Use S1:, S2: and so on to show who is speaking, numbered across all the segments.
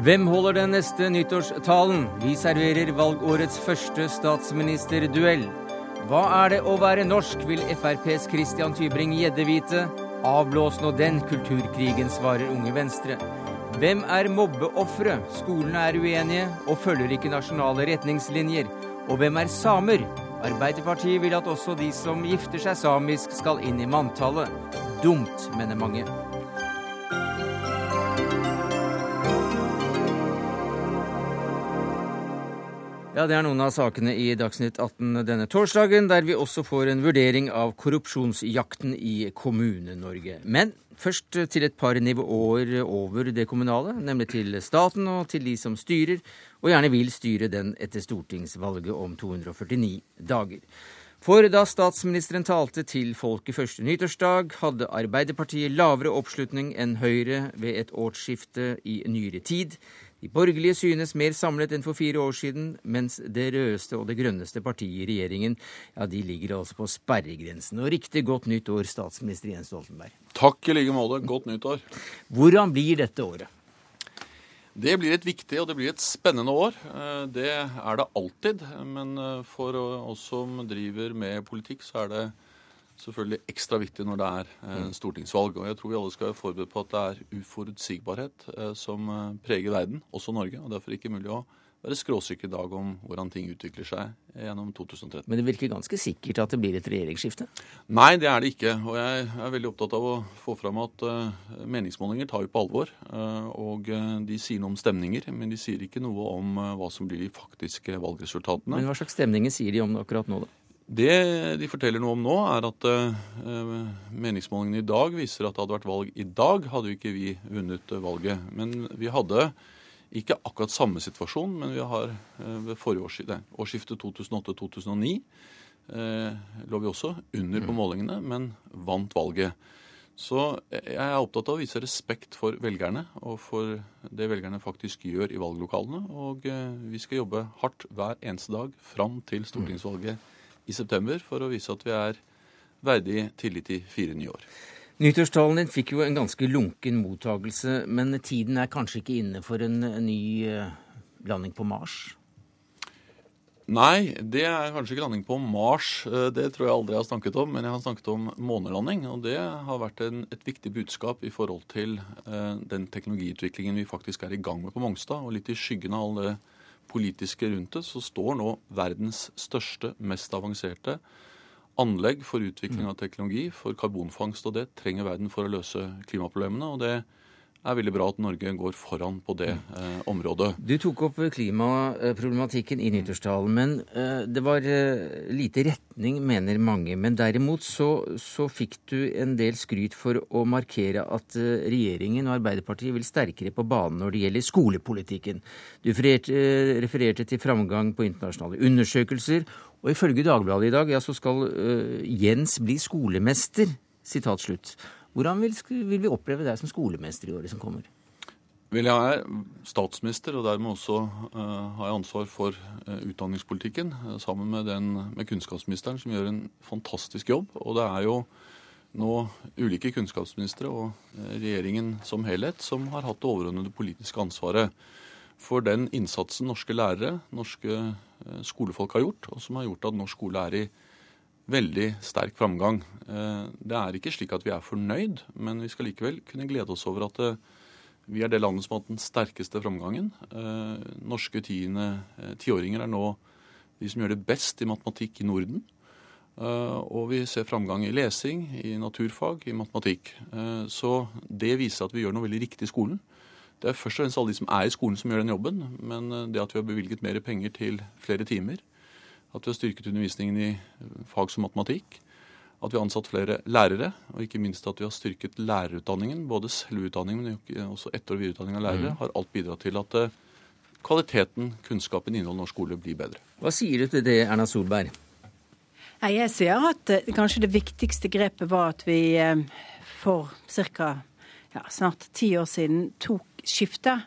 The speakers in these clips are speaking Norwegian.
S1: Hvem holder den neste nyttårstalen? Vi serverer valgårets første statsministerduell. Hva er det å være norsk, vil FrPs Christian Tybring-Gjedde vite. Avblås nå den kulturkrigen, svarer Unge Venstre. Hvem er mobbeofre? Skolene er uenige og følger ikke nasjonale retningslinjer. Og hvem er samer? Arbeiderpartiet vil at også de som gifter seg samisk, skal inn i manntallet. Dumt, mener mange. Ja, Det er noen av sakene i Dagsnytt 18 denne torsdagen, der vi også får en vurdering av korrupsjonsjakten i Kommune-Norge. Men først til et par nivåer over det kommunale, nemlig til staten og til de som styrer, og gjerne vil styre den etter stortingsvalget om 249 dager. For da statsministeren talte til folket første nyttårsdag, hadde Arbeiderpartiet lavere oppslutning enn Høyre ved et årsskifte i nyere tid. De borgerlige synes mer samlet enn for fire år siden, mens det rødeste og det grønneste partiet i regjeringen ja, de ligger altså på sperregrensen. Og riktig godt nytt år, statsminister Jens Stoltenberg.
S2: Takk i like måte. Godt nytt år.
S1: Hvordan blir dette året?
S2: Det blir et viktig og det blir et spennende år. Eh, det er det alltid. Men eh, for oss som driver med politikk, så er det selvfølgelig ekstra viktig når det er eh, mm. stortingsvalg. Og jeg tror vi alle skal være forberedt på at det er uforutsigbarhet eh, som eh, preger verden, også Norge. og Derfor ikke mulig å være skråsikker i dag om hvordan ting utvikler seg gjennom 2013.
S1: Men det virker ganske sikkert at det blir et regjeringsskifte?
S2: Nei, det er det ikke. Og jeg er veldig opptatt av å få fram at meningsmålinger tar vi på alvor. og de sier noe om stemninger, men de sier ikke noe om hva som blir de faktiske valgresultatene.
S1: Men hva slags stemninger sier de om det akkurat nå, da?
S2: Det de forteller noe om nå, er at uh, meningsmålingene i dag viser at det hadde vært valg i dag, hadde ikke vi vunnet valget. Men vi hadde ikke akkurat samme situasjon, men vi har uh, ved forrige årsskifte, årsskiftet 2008-2009 uh, lå vi også under på mm. målingene, men vant valget. Så jeg er opptatt av å vise respekt for velgerne og for det velgerne faktisk gjør i valglokalene. Og vi skal jobbe hardt hver eneste dag fram til stortingsvalget i september for å vise at vi er verdig tillit i fire nye år.
S1: Nyttårstalen din fikk jo en ganske lunken mottagelse, men tiden er kanskje ikke inne for en ny eh, landing på Mars?
S2: Nei, det er kanskje ikke landing på Mars. Eh, det tror jeg aldri jeg har snakket om. Men jeg har snakket om månelanding. Og det har vært en, et viktig budskap i forhold til eh, den teknologiutviklingen vi faktisk er i gang med på Mongstad. Og litt i skyggen av alle det politiske rundt det, så står nå verdens største, mest avanserte anlegg for utvikling av teknologi for karbonfangst. Og det trenger verden for å løse klimaproblemene. og det er veldig bra at Norge går foran på det eh, området.
S1: Du tok opp klimaproblematikken i nyttårstalen, men eh, det var eh, lite retning, mener mange. Men derimot så, så, fikk du en del skryt for å markere at eh, regjeringen og Arbeiderpartiet vil sterkere på banen når det gjelder skolepolitikken. Du refererte, eh, refererte til framgang på internasjonale undersøkelser, og ifølge Dagbladet i dag ja, så skal uh, Jens bli skolemester. Sitat slutt. Hvordan vil, vil, vi oppleve deg som skolemester i året som kommer?
S2: Vel, jeg er statsminister, og dermed også uh, har jeg ansvar for uh, utdanningspolitikken. Uh, sammen med, den, med kunnskapsministeren, som gjør en fantastisk jobb. Og det er jo nå ulike kunnskapsministre og regjeringen som helhet som har hatt det overordnede politiske ansvaret for den innsatsen norske lærere, norske skolefolk har gjort, og som har gjort at norsk skole er i veldig sterk framgang. Eh, det er ikke slik at vi er fornøyd, men vi skal likevel kunne glede oss over at eh, vi er det landet som har hatt den sterkeste framgangen. Norske norske tiåringer er nå de som gjør det best i matematikk i Norden. Og vi ser framgang i lesing, i naturfag, i matematikk. Så det viser at vi gjør noe veldig riktig i skolen. Det er først og fremst alle de som er i skolen som gjør den jobben, men det at vi har bevilget mer penger til flere timer, at vi har styrket undervisningen i fag som matematikk. At vi har ansatt flere lærere, og ikke minst at vi har styrket lærerutdanningen. Både selvutdanningen, men også etter- og videreutdanning av lærere. Mm. Har alt bidratt til at eh, kvaliteten, kunnskapen, innholdet i norsk skole blir bedre.
S1: Hva sier du til det, Erna Solberg?
S3: Jeg sier at eh, kanskje det viktigste grepet var at vi eh, for ca. Ja, snart ti år siden tok skiftet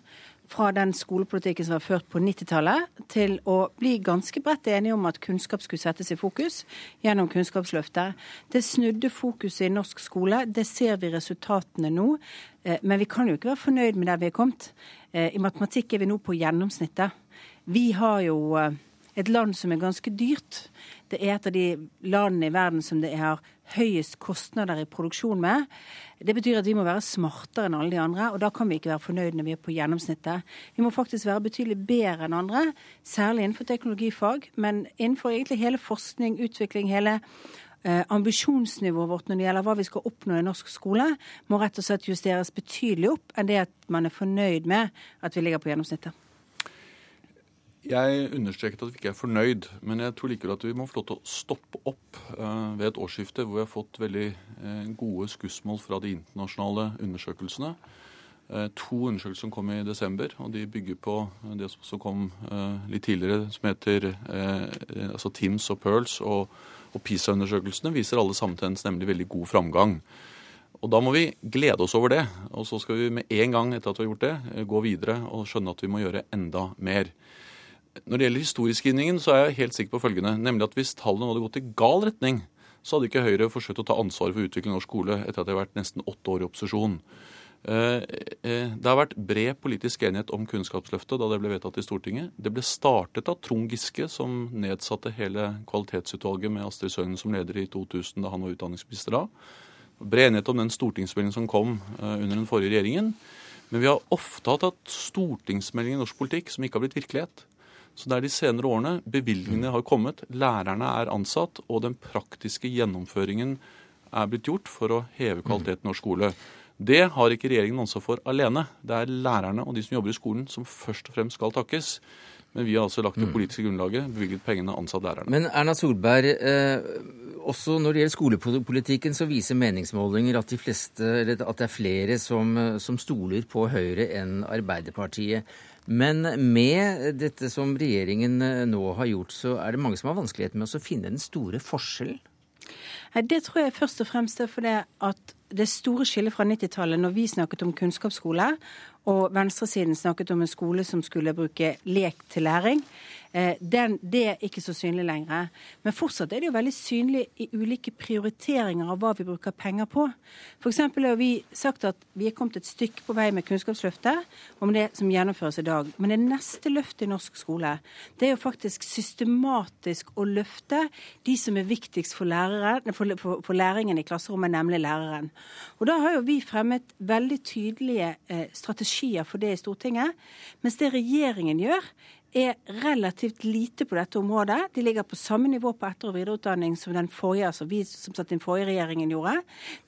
S3: fra den skolepolitikken som var ført på 90-tallet, til å bli ganske bredt enige om at kunnskap skulle settes i fokus gjennom Kunnskapsløftet. Det snudde fokuset i norsk skole. Det ser vi resultatene nå. Eh, men vi kan jo ikke være fornøyd med der vi er kommet. I matematikk er vi nå på gjennomsnittet. Vi har jo et land som er ganske dyrt. Det er et av de landene i verden som det har høyest kostnader i produksjon med. Det betyr at vi må være smartere enn alle de andre, og da kan vi ikke være fornøyd når vi er på gjennomsnittet. Vi må faktisk være betydelig bedre enn andre, særlig innenfor teknologifag, men innenfor egentlig hele forskning, utvikling, hele eh, ambisjonsnivået vårt når det gjelder hva vi skal oppnå i norsk skole, må rett og slett justeres betydelig opp enn det at man er fornøyd med at vi ligger på gjennomsnittet.
S2: Jeg understreket at vi ikke er fornøyd, men jeg tror likevel at vi må få lov til å stoppe opp uh, ved et årsskifte hvor vi har fått veldig uh, gode skussmål fra de internasjonale undersøkelsene. Uh, to undersøkelser som kom i desember, og de bygger på det som kom litt tidligere, som heter altså TIMS og PEARLS, og, og PISA-undersøkelsene viser alle samtens nemlig veldig god framgang. Og Da må vi glede oss over det. Og så skal vi med en gang etter at vi har gjort det, gå videre og skjønne at vi må gjøre enda mer. Når det gjelder historieskrivningen, så er jeg helt sikker på følgende. Nemlig at hvis tallene hadde gått i gal retning, så hadde ikke Høyre forsøkt å ta ansvaret for å av norsk skole etter at de har vært nesten åtte år i opposisjon. Eh, eh, det har vært bred politisk enighet om Kunnskapsløftet da det ble vedtatt i Stortinget. Det ble startet av Trond Giske, som nedsatte hele kvalitetsutvalget med Astrid Søgnen som leder i 2000, da han var utdanningsminister da. Bred enighet om den stortingsmeldingen som kom eh, under den forrige regjeringen. Men vi har ofte hatt at stortingsmeldinger i norsk politikk som ikke har blitt virkelighet. Så det er de senere årene bevilgningene har kommet, lærerne er ansatt, og den praktiske gjennomføringen er blitt gjort for å heve kvaliteten i norsk skole. Det har ikke regjeringen ansvar for alene. Det er lærerne og de som jobber i skolen som først og fremst skal takkes. Men vi har altså lagt det politiske grunnlaget, bevilget pengene, ansatt lærerne.
S1: Men Erna Solberg, eh, også når det gjelder skolepolitikken, så viser meningsmålinger at, de fleste, at det er flere som, som stoler på Høyre enn Arbeiderpartiet. Men med dette som regjeringen eh, nå har gjort, så er det mange som har vanskeligheter med å finne den store forskjellen?
S3: Det tror jeg først og fremst er fordi at det store skillet fra 90-tallet, når vi snakket om kunnskapsskole, og venstresiden snakket om en skole som skulle bruke lek til læring, den, det er ikke så synlig lenger. Men fortsatt er det jo veldig synlig i ulike prioriteringer av hva vi bruker penger på. F.eks. har vi sagt at vi er kommet et stykke på vei med Kunnskapsløftet, om det som gjennomføres i dag. Men det neste løftet i norsk skole, det er jo faktisk systematisk å løfte de som er viktigst for, læreren, for, for, for læringen i klasserommet, nemlig læreren. Og da har jo vi fremmet veldig tydelige eh, strategier for det i Stortinget. Mens det regjeringen gjør, er relativt lite på dette området. De ligger på samme nivå på etter- og videreutdanning som den forrige, altså vi som satt den forrige regjeringen gjorde.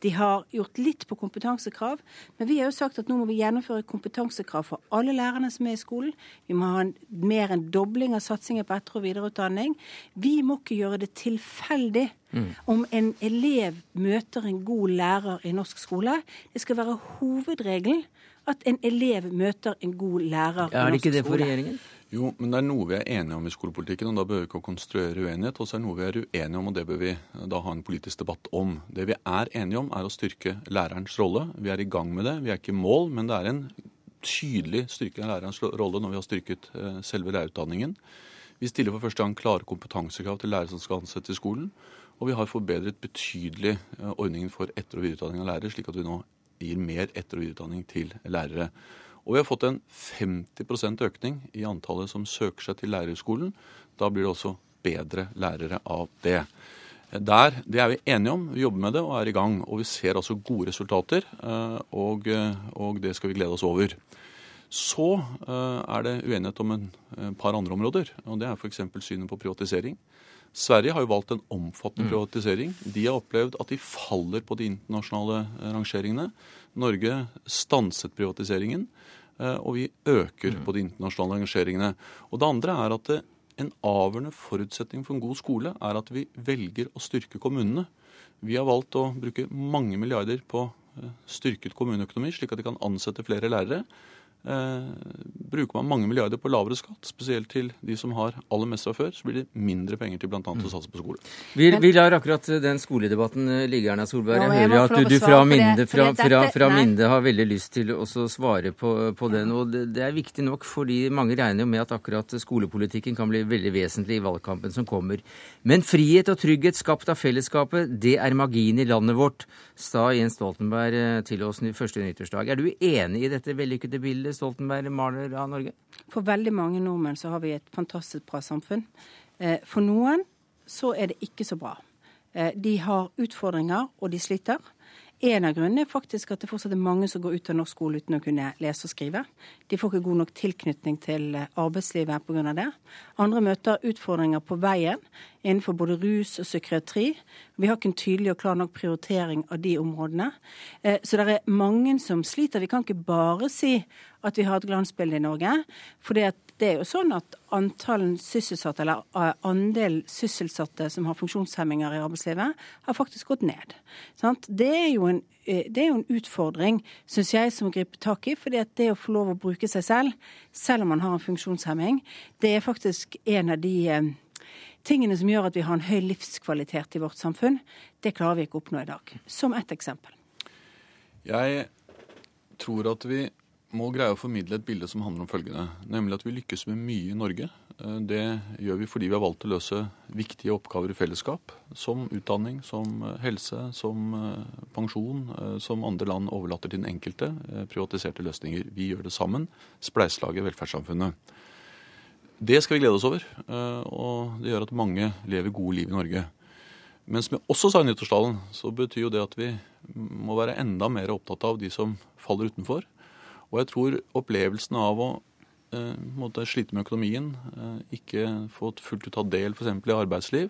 S3: De har gjort litt på kompetansekrav, men vi har jo sagt at nå må vi gjennomføre kompetansekrav for alle lærerne som er i skolen. Vi må ha en, mer enn dobling av satsingen på etter- og videreutdanning. Vi må ikke gjøre det tilfeldig. Mm. Om en elev møter en god lærer i norsk skole. Det skal være hovedregelen at en elev møter en god lærer
S1: ja, i norsk skole. Er det ikke det for regjeringen?
S2: Jo, men det er noe vi er enige om i skolepolitikken, og da bør vi ikke konstruere uenighet. Og så er det noe vi er uenige om, og det bør vi da ha en politisk debatt om. Det vi er enige om, er å styrke lærerens rolle. Vi er i gang med det. Vi er ikke i mål, men det er en tydelig styrking av lærerens rolle når vi har styrket eh, selve lærerutdanningen. Vi stiller for første gang klare kompetansekrav til lærere som skal ansettes i skolen. Og vi har forbedret betydelig eh, ordningen for etter- og videreutdanning av lærere, slik at vi nå gir mer etter- og videreutdanning til lærere. Og vi har fått en 50% økning i antallet som søker seg til lærerskolen. Da blir det også bedre lærere av det. Der, Det er vi enige om. Vi jobber med det og er i gang. Og vi ser altså gode resultater, eh, og, og det skal vi glede oss over. Så eh, er det uenighet om en par andre områder, og det er f.eks. synet på privatisering. Sverige har jo valgt en omfattende mm. privatisering. De har opplevd at de faller på de internasjonale rangeringene. Norge stanset privatiseringen. Eh, og vi øker på de internasjonale rangeringene. Og det andre er at en avgjørende forutsetning for en god skole er at vi velger å styrke kommunene. Vi har valgt å bruke mange milliarder på eh, styrket kommuneøkonomi, slik at de kan ansette flere lærere. Eh, bruker man mange milliarder på lavere skatt, spesielt til de som har aller mest fra før, så blir det mindre penger til bl.a. å mm. satse på skole.
S1: Vi, vi, lar akkurat den skoledebatten eh, ligge, Erna Solberg. Jeg hører at du, du fra, Minde, fra, fra, fra Minde har veldig lyst til å svare på, på den. og det, det, er viktig nok, fordi mange regner jo med at akkurat skolepolitikken kan bli veldig vesentlig i valgkampen som kommer. Men frihet og trygghet skapt av fellesskapet, det er magien i landet vårt, sa Jens Stoltenberg eh, til oss første nyttårsdag. Er du enig i dette vellykkede bildet Stoltenberg maler av Norge?
S3: For veldig mange nordmenn så har vi et fantastisk bra samfunn. Eh, for noen så er det ikke så bra. Eh, de har utfordringer, og de sliter. En av grunnene er faktisk at det fortsatt er mange som går ut av norsk skole uten å kunne lese og skrive. De får ikke god nok tilknytning til eh, arbeidslivet pga. det. Andre møter utfordringer på veien innenfor både rus og psykiatri. Vi har ikke en tydelig og klar nok prioritering av de områdene. Så det er mange som sliter. Vi kan ikke bare si at vi har et glansbilde i Norge. For det er jo sånn at antall sysselsatte, eller eh, andel sysselsatte som har funksjonshemminger i arbeidslivet, har faktisk gått ned. Det er, en, eh, er jo en, utfordring, syns jeg, som å gripe tak i. at det å få lov å bruke seg selv, selv om man har en funksjonshemming, det er faktisk en av de eh, tingene som gjør at vi har en høy livskvalitet i vårt samfunn. Det klarer vi ikke å oppnå i dag. Som ett eksempel.
S2: Jeg tror at vi må greie å formidle et bilde som handler om følgende. Nemlig at vi lykkes med mye i Norge. Eh, det gjør vi fordi vi har valgt å løse viktige oppgaver i fellesskap. Som utdanning, som eh, helse, som eh, pensjon, som andre land overlater til den enkelte. Privatiserte løsninger. Vi gjør det sammen. Spleiselaget, velferdssamfunnet. Det skal vi glede oss over. Og det gjør at mange lever gode liv i Norge. Men som jeg også sa i nyttårstalen, så betyr jo det at vi må være enda mer opptatt av de som faller utenfor og jeg tror opplevelsen av å eh, slite med økonomien, eh, ikke få fullt ut ta del f.eks. i arbeidsliv,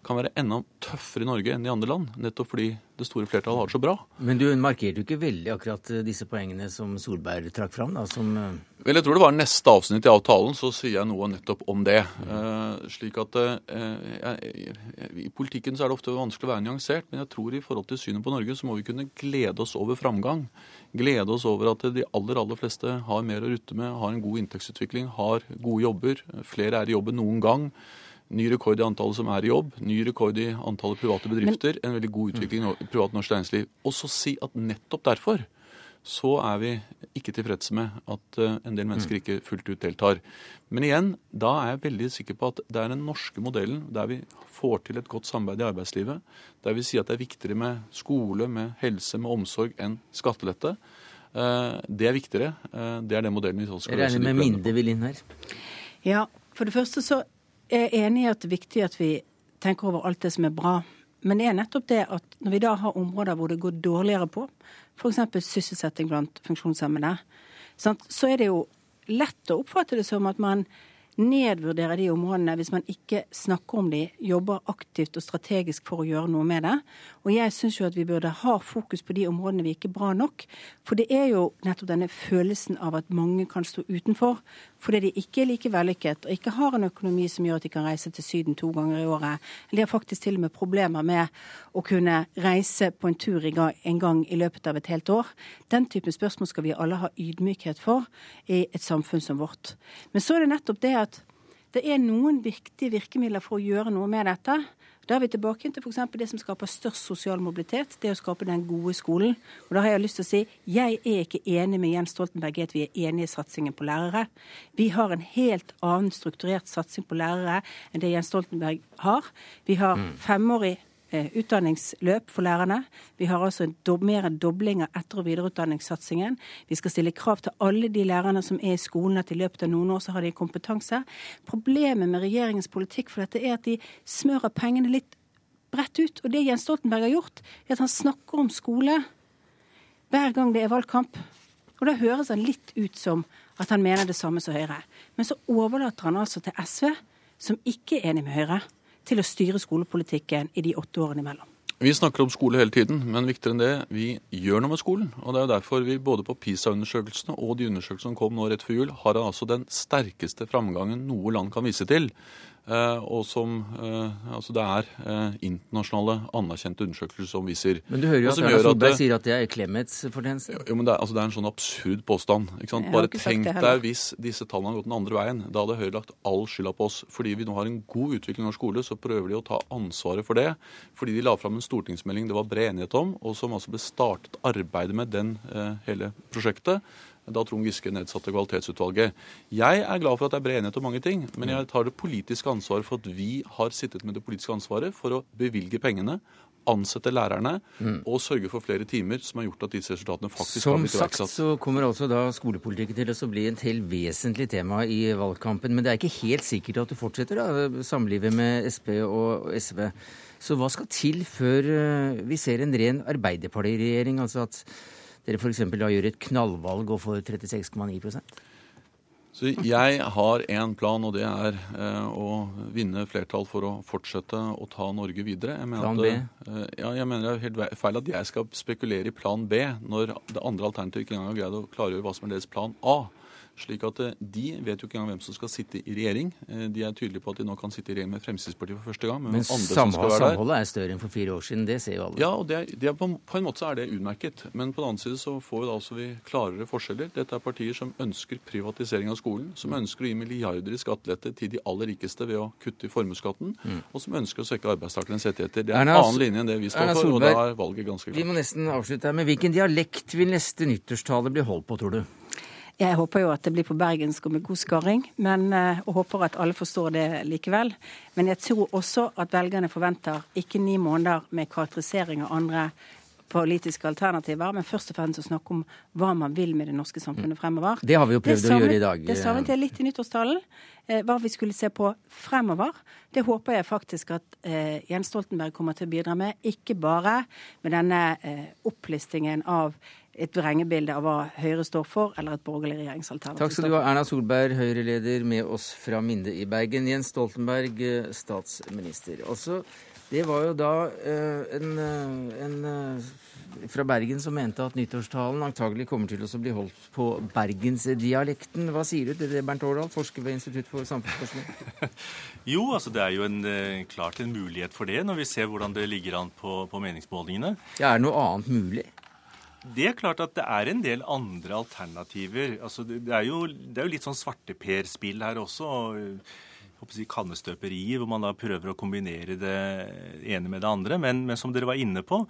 S2: kan være enda tøffere i Norge enn i andre land. Nettopp fordi det store flertallet har det så bra.
S1: Men du markerte jo ikke veldig akkurat eh, disse poengene som Solberg trakk fram? da, som...
S2: Vel, jeg tror det var neste avsnitt i avtalen, så sier jeg noe nettopp om det. Mm. Uh, slik at uh, jeg, I politikken så er det ofte vanskelig å være nyansert, men jeg tror i forhold til synet på Norge så må vi kunne glede oss over framgang. Glede oss over at de aller, aller fleste har mer å rutte med, har en god inntektsutvikling, har gode jobber. Flere er i jobb enn noen gang. Ny rekord i antallet som er i jobb, ny rekord i antallet private bedrifter, Men, en veldig god utvikling i privat norsk næringsliv. Og så si at nettopp derfor så er vi ikke tilfredse med at eh, en del mennesker ikke fullt ut deltar. Men igjen, da er jeg veldig sikker på at det er den norske modellen der vi får til et godt samarbeid i arbeidslivet, der vi sier at det er viktigere med skole, med helse, med omsorg enn skattelette. Eh, det er viktigere. Eh, det er den modellen vi skal
S1: løse. Regner med Minde vil inn her.
S3: Ja, for det første så er jeg enig i at det er viktig at vi tenker over alt det som er bra. Men det er nettopp det at når vi da har områder hvor det går dårligere på, f.eks. sysselsetting blant funksjonshemmede, så er det jo lett å oppfatte det som at man nedvurdere de områdene hvis man ikke snakker om de, jobber aktivt og strategisk for å gjøre noe med det. Og jeg syns jo at vi burde ha fokus på de områdene vi ikke er bra nok. For det er jo nettopp denne følelsen av at mange kan stå utenfor fordi de ikke er like vellykket og ikke har en økonomi som gjør at de kan reise til Syden to ganger i året. De har faktisk til og med problemer med å kunne reise på en tur en gang i løpet av et helt år. Den typen spørsmål skal vi alle ha ydmykhet for i et samfunn som vårt. Men så er det nettopp det at det er noen viktige virkemidler for å gjøre noe med dette. Da er vi tilbake til f.eks. det som skaper størst sosial mobilitet, det å skape den gode skolen. Og da har jeg lyst til å si jeg er ikke enig med Jens Stoltenberg i at vi er enige i satsingen på lærere. Vi har en helt annen strukturert satsing på lærere enn det Jens Stoltenberg har. Vi har mm. femårig utdanningsløp for lærerne. Vi har altså dob mer enn dobling av etter- og videreutdanningssatsingen. Vi skal stille krav til alle de lærerne som er i skolen, at i løpet av noen år så har de kompetanse. Problemet med regjeringens politikk for dette er at de smører pengene litt bredt ut. Og det Jens Stoltenberg har gjort, er at han snakker om skole hver gang det er valgkamp. Og da høres han litt ut som at han mener det samme som Høyre. Men så overlater han altså til SV, som ikke er enig med Høyre til å styre skolepolitikken i de åtte årene imellom?
S2: Vi snakker om skole hele tiden, men viktigere enn det, vi gjør noe med skolen. Og Det er jo derfor vi både på PISA-undersøkelsene og de undersøkelsene som kom nå rett før jul, har altså den sterkeste framgangen noe land kan vise til. Eh, og som eh, Altså det er eh, internasjonale, anerkjente undersøkelser som viser
S1: Men du hører jo at Erna Solberg sier at det er Clemets fortjeneste.
S2: Jo, men det er, altså det er, en sånn absurd påstand. ikke sant? Bare tenk deg hvis disse tallene hadde gått den andre veien. Da hadde Høyre lagt all skylda på oss. Fordi vi nå har en god utvikling av norsk skole, så prøver de å ta ansvaret for det. Fordi de la fram en stortingsmelding det var bred enighet om, og som altså ble startet arbeidet med den hele prosjektet da Trond Giske nedsatte Kvalitetsutvalget. Jeg er glad for at det er bred enighet om mange ting, men jeg tar det politiske ansvaret for at vi har sittet med det politiske ansvaret for å bevilge pengene, ansette lærerne og sørge for flere timer, som har gjort at disse resultatene faktisk
S1: Som
S2: har blitt
S1: sagt
S2: iverksatt.
S1: så kommer altså da skolepolitikken til å bli et helt vesentlig tema i valgkampen. Men det er ikke helt sikkert at du fortsetter da, samlivet med Sp og SV. Så hva skal til før eh, vi ser en ren Arbeiderpartiregjering? Altså at dere f.eks. da gjør et knallvalg og får 36,9%
S2: Så jeg har én plan, og det er eh, å vinne flertall for å fortsette å ta Norge videre. Jeg mener
S1: Plan
S2: at, eh, ja, jeg mener det er helt feil at jeg skal spekulere i plan B når det andre alternativet ikke engang har greid å klargjøre hva som er deres plan A. Slik at eh, De vet jo ikke engang hvem som skal sitte i regjering. Eh, De er tydelige på at de nå kan sitte i regjering med Fremskrittspartiet for første gang. Men,
S1: Men samholdet er større enn for fire år siden. Det ser jo alle.
S2: ja, og det er, det er på, på en måte så er det utmerket. Men på den annen side så får vi da også vi klarere forskjeller. Dette er partier som ønsker privatisering av skolen, som ønsker å gi milliarder i skattelette til de aller rikeste ved å kutte i formuesskatten, og som ønsker å svekke arbeidstakernes rettigheter. Det er en
S1: Mm.
S2: Annen linje enn det vi står for, og da er valget ganske klart.
S1: Vi må nesten avslutte her. Men hvilken dialekt vil neste nyttårstale bli holdt på, tror du?
S3: Jeg håper jo at det blir på bergensk og med god skarring, men, eh, og håper at alle forstår det likevel. Men jeg tror også at velgerne forventer ikke ni måneder med karakterisering av andre politiske alternativer, men først og fremst å snakke om hva man vil med det norske samfunnet fremover.
S1: Det har vi jo prøvd å gjøre i dag.
S3: Det savnet jeg litt i nyttårstalen. Eh, hva vi skulle se på fremover. Det håper jeg faktisk at eh, Jens Stoltenberg kommer til å bidra med. Ikke bare med denne eh, opplistingen av et vrengebilde av hva Høyre står for, eller et borgerlig regjeringsalternativ.
S1: Takk skal du ha, Erna Solberg, Høyre-leder, med oss fra Minde i Bergen. Jens Stoltenberg, eh, statsminister. Altså, det var jo da eh, en, eh, en fra Bergen som mente at nyttårstalen antagelig kommer til å bli holdt på bergensdialekten. Hva sier du til det, Bernt Årdal, forsker ved Institutt for samfunnsforskning?
S4: Jo, altså det er jo en, klart en mulighet for det, når vi ser hvordan det ligger an på, på meningsmålingene.
S1: Ja, er det noe annet mulig?
S4: Det er klart at det er en del andre alternativer. Altså det, er, jo, det er jo litt sånn svarteper-spill her også. si kannestøperi, hvor man da prøver å kombinere det ene med det andre. Men, men som dere var inne på,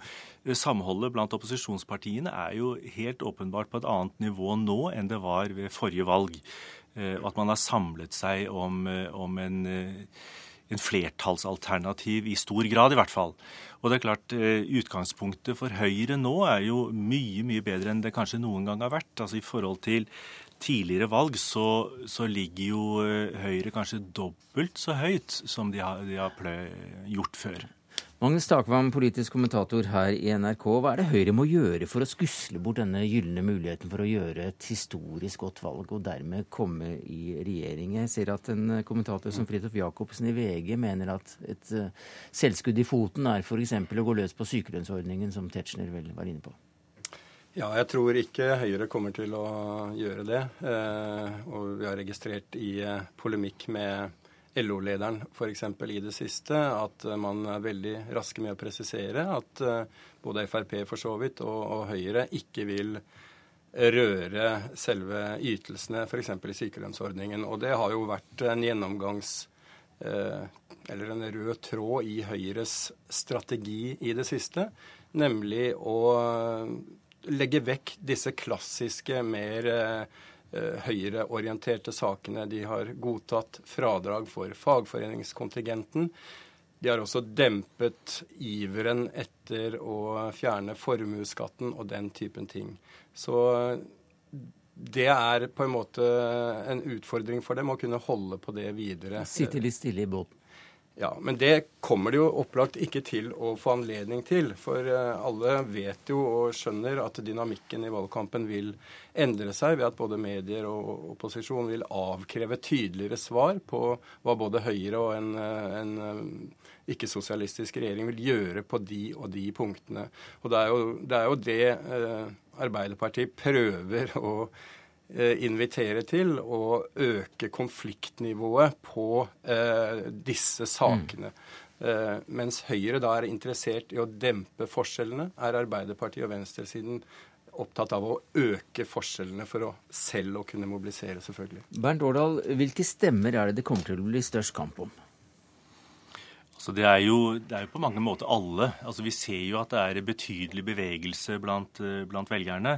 S4: eh, samholdet blant opposisjonspartiene er jo helt åpenbart på et annet nivå nå enn det var ved forrige valg. Eh, at man har samlet seg om, eh, om en en flertallsalternativ, i stor grad i hvert fall. Og det er klart, eh, Utgangspunktet for Høyre nå er jo mye mye bedre enn det kanskje noen gang har vært. Altså I forhold til tidligere valg så, så ligger jo eh, Høyre kanskje dobbelt så høyt som de har, de har gjort før.
S1: Magnus Takvam, politisk kommentator her i NRK. Hva er det Høyre må gjøre for å skusle bort denne gylne muligheten for å gjøre et historisk godt valg, og dermed komme i regjering? Jeg ser at en kommentator som Fridtjof Jacobsen i VG mener at et eh, selvskudd i foten er f.eks. å gå løs på sykelønnsordningen, som Tetzschner vel var inne på.
S5: Ja, jeg tror ikke Høyre kommer til å gjøre det. Eh, og vi har registrert i eh, polemikk med LO-lederen f.eks. i det siste at eh, man er veldig raske med å presisere at eh, både Frp for så vidt og, og Høyre ikke vil røre selve ytelsene, f.eks. i sykelønnsordningen. Og det har jo vært en gjennomgangs eh, eller en rød tråd i Høyres strategi i det siste, nemlig å legge vekk disse klassiske, mer eh, høyreorienterte sakene. De har godtatt fradrag for fagforeningskontingenten. De har også dempet iveren etter å fjerne formuesskatten og den typen ting. Så det er på en måte en utfordring for dem å kunne holde på det videre.
S1: Sitte litt stille i båten.
S5: Ja, Men det kommer de jo opplagt ikke til å få anledning til. For eh, alle vet jo og skjønner at dynamikken i valgkampen vil endre seg ved at både medier og opposisjon vil avkreve tydeligere svar på hva både Høyre og en, eh, en eh, ikke-sosialistisk regjering vil gjøre på de og de punktene. Og det er jo det, er jo det Arbeiderpartiet prøver å invitere til å øke konfliktnivået på eh, disse sakene. Eh, mens Høyre da er interessert i å dempe forskjellene, er Arbeiderpartiet og venstresiden opptatt av å øke forskjellene for å selv å kunne mobilisere, selvfølgelig.
S1: Bernt Årdal, hvilke stemmer er det det kommer til å bli størst kamp om?
S4: Så det er, jo, det er jo på mange måter alle. Altså Vi ser jo at det er betydelig bevegelse blant, eh, blant velgerne.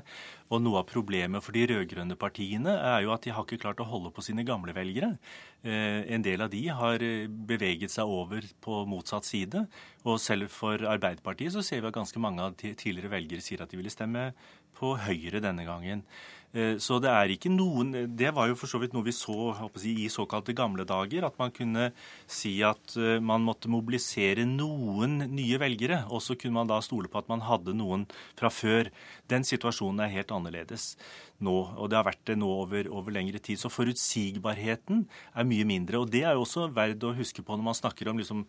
S4: Og noe av problemet for de rød-grønne partiene er jo at de har ikke klart å holde på sine gamle velgere. Eh, en del av de har eh, beveget seg over på motsatt side. Og selv for Arbeiderpartiet så ser vi at ganske mange av tidligere velgere sier at de ville stemme på Høyre denne gangen. Eh, så det er ikke noen Det var jo for så vidt noe vi så jeg, i såkalte gamle dager. At man kunne si at eh, man måtte mobilisere noen nye velgere. Og så kunne man da stole på at man hadde noen fra før. Den situasjonen er helt annerledes nå. Og det har vært det nå over, over lengre tid. Så forutsigbarheten er mye mindre. Og det er jo også verdt å huske på når man snakker om liksom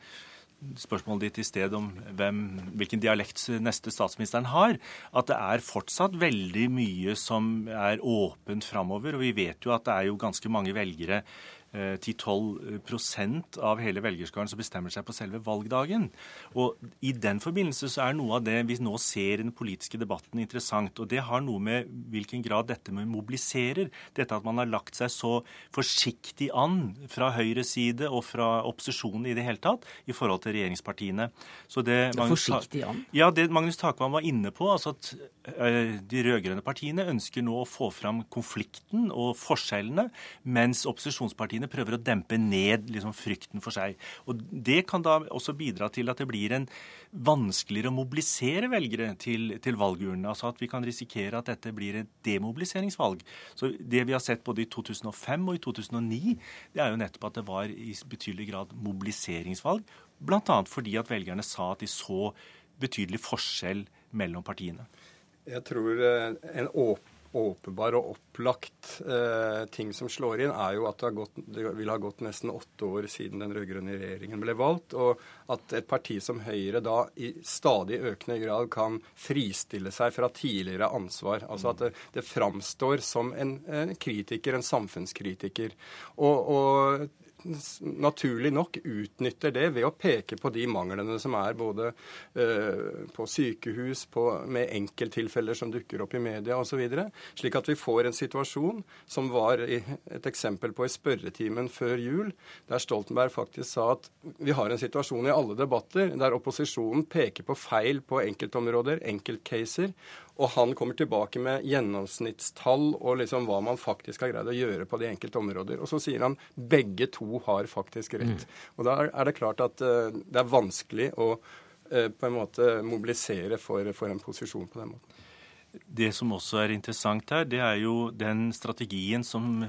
S4: spørsmålet ditt i sted om hvem, hvilken dialekt neste statsministeren har, at det er fortsatt veldig mye som er åpent framover. Og vi vet jo at det er jo ganske mange velgere 10-12 eh, av hele velgerskaren som bestemmer seg på selve valgdagen. Og I den forbindelse så er noe av det vi nå ser i den politiske debatten interessant. og Det har noe med hvilken grad dette med mobiliserer. Dette at man har lagt seg så forsiktig an fra Høyres side og fra opposisjonen i det hele tatt i forhold til regjeringspartiene.
S1: Så det, Magnus, forsiktig an?
S4: Ja, det Magnus Takvam var inne på, altså at uh, de rød-grønne partiene ønsker nå å få fram konflikten og forskjellene, mens opposisjonspartiene partiene prøver å dempe ned liksom, frykten for seg. Og Det kan da også bidra til at det blir en vanskeligere å mobilisere velgere til, til valgurnene. Altså at vi kan risikere at dette blir et demobiliseringsvalg. Så Det vi har sett både i 2005 og i 2009, det er jo nettopp at det var i betydelig grad mobiliseringsvalg. Bl.a. fordi at velgerne sa at de så betydelig forskjell mellom partiene.
S5: Jeg tror eh, en åpen åpenbar og opplagt eh, ting som slår inn, er jo at det, gått, det, vil ha gått nesten åtte år siden den rød-grønne regjeringen ble valgt, og at et parti som Høyre da i stadig økende grad kan fristille seg fra tidligere ansvar. Altså at det, det framstår som en, en, kritiker, en samfunnskritiker. Og, og naturlig nok utnytter det ved å peke på de manglene som er både uh, på sykehus, på, med enkelttilfeller som dukker opp i media osv. Slik at vi får en situasjon som var et eksempel på i spørretimen før jul, der Stoltenberg faktisk sa at vi har en situasjon i alle debatter der opposisjonen peker på feil på enkeltområder, enkeltcaser, og han kommer tilbake med gjennomsnittstall og liksom hva man faktisk har greid å gjøre på de enkelte områder. Og så sier han begge to har faktisk rett. Mm. Og da er det klart at uh, det er vanskelig å uh, på en måte mobilisere for, for en posisjon på den måten.
S4: Det som også er interessant her, det er jo den strategien som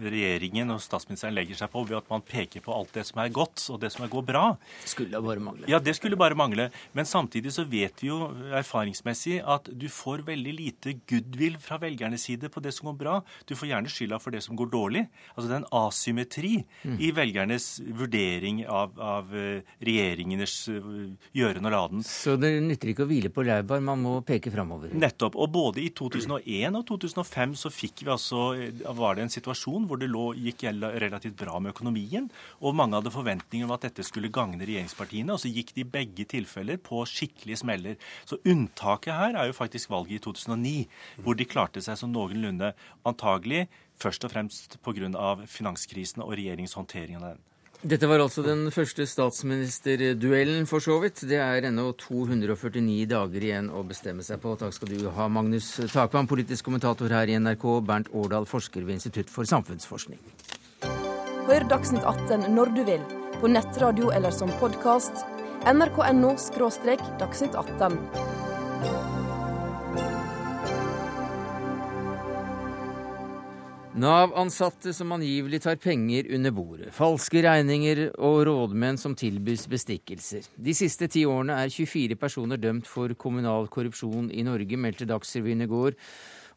S4: regjeringen og statsministeren legger seg på ved at man peker på alt det som er godt, og det som går bra.
S1: Skulle bare mangle.
S4: Ja, det skulle bare mangle. Men samtidig så vet vi jo erfaringsmessig at du får veldig lite goodwill fra velgernes side på det som går bra. Du får gjerne skylda for det som går dårlig. Altså det er en asymmetri mm. i velgernes vurdering av, av eh, regjeringenes eh, gjøren og laden.
S1: Så det nytter ikke å hvile på laurbær, man må peke framover?
S4: Nettopp. Og både i 2001 og 2005 så fikk vi altså, eh, var det en situasjon situasjon hvor det lå, gikk relativt bra med økonomien, og mange hadde forventninger om at dette skulle gagne regjeringspartiene, og så gikk de i begge tilfeller på skikkelige smeller. Så unntaket her er jo faktisk valget i 2009, hvor de klarte seg som noenlunde antagelig først og fremst pga. finanskrisen og regjeringens håndtering av den.
S1: Dette var altså den første statsministerduellen, for så vidt. Det er ennå 249 dager igjen å bestemme seg på. Takk skal du ha, Magnus Takvam, politisk kommentator her i NRK, Bernt Årdal, forsker ved Institutt for samfunnsforskning.
S6: Hør Dagsnytt 18 når du vil, på nettradio eller som podkast. nrk.no – dagsnytt 18.
S1: Nav-ansatte som angivelig tar penger under bordet, falske regninger og rådmenn som tilbys bestikkelser. De siste ti årene er 24 personer dømt for kommunal korrupsjon i Norge, meldte Dagsrevyen i går.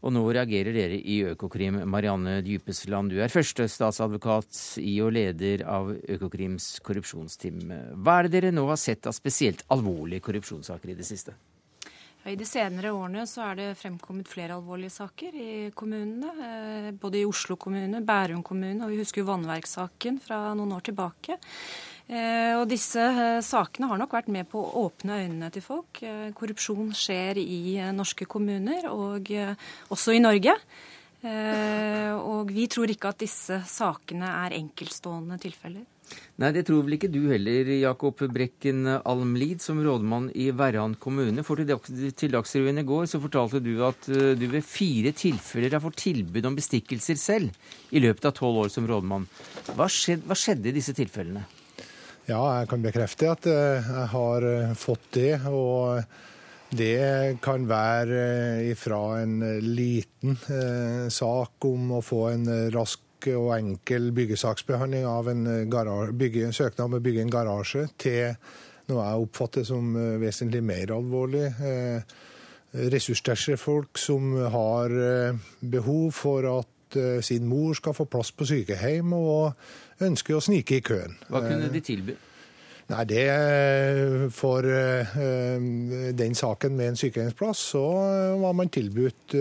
S1: Og nå reagerer dere i Økokrim. Marianne Djupesland, du er førstestatsadvokat i og leder av Økokrims korrupsjonsteam. Hva er det dere nå har sett av spesielt alvorlige korrupsjonssaker i det siste?
S7: I de senere årene så er det fremkommet flere alvorlige saker i kommunene. Eh, både i Oslo kommune, Bærum kommune, og vi husker jo vannverkssaken fra noen år tilbake. Eh, og disse eh, sakene har nok vært med på å åpne øynene til folk. Korrupsjon skjer i norske kommuner, og også i Norge. Og vi tror ikke at disse sakene er enkeltstående tilfeller.
S1: Nei, det tror vel ikke du heller, Jakob Brekken Almlid, som rådmann i Verran kommune. For til Dagsrevyen i går så fortalte du at eh, du ved fire tilfeller har fått tilbud om bestikkelser selv i løpet av tolv år som rådmann. Hva skjedde, hva skjedde i disse tilfellene?
S8: Ja, jeg kan bekrefte at eh, jeg har eh, fått det. og det kan være ifra en liten sak om å få en rask og enkel byggesaksbehandling av en garasje, bygge, søknad om å bygge en garasje, til noe jeg oppfatter som eh, vesentlig mer alvorlig. Eh, ressurssterke folk som har eh, behov for at sin mor skal få plass på sykehjem, og ønsker å snike i køen.
S1: Hva kunne de tilby?
S8: Nei, det For den saken med en sykehjemsplass, så var man tilbudt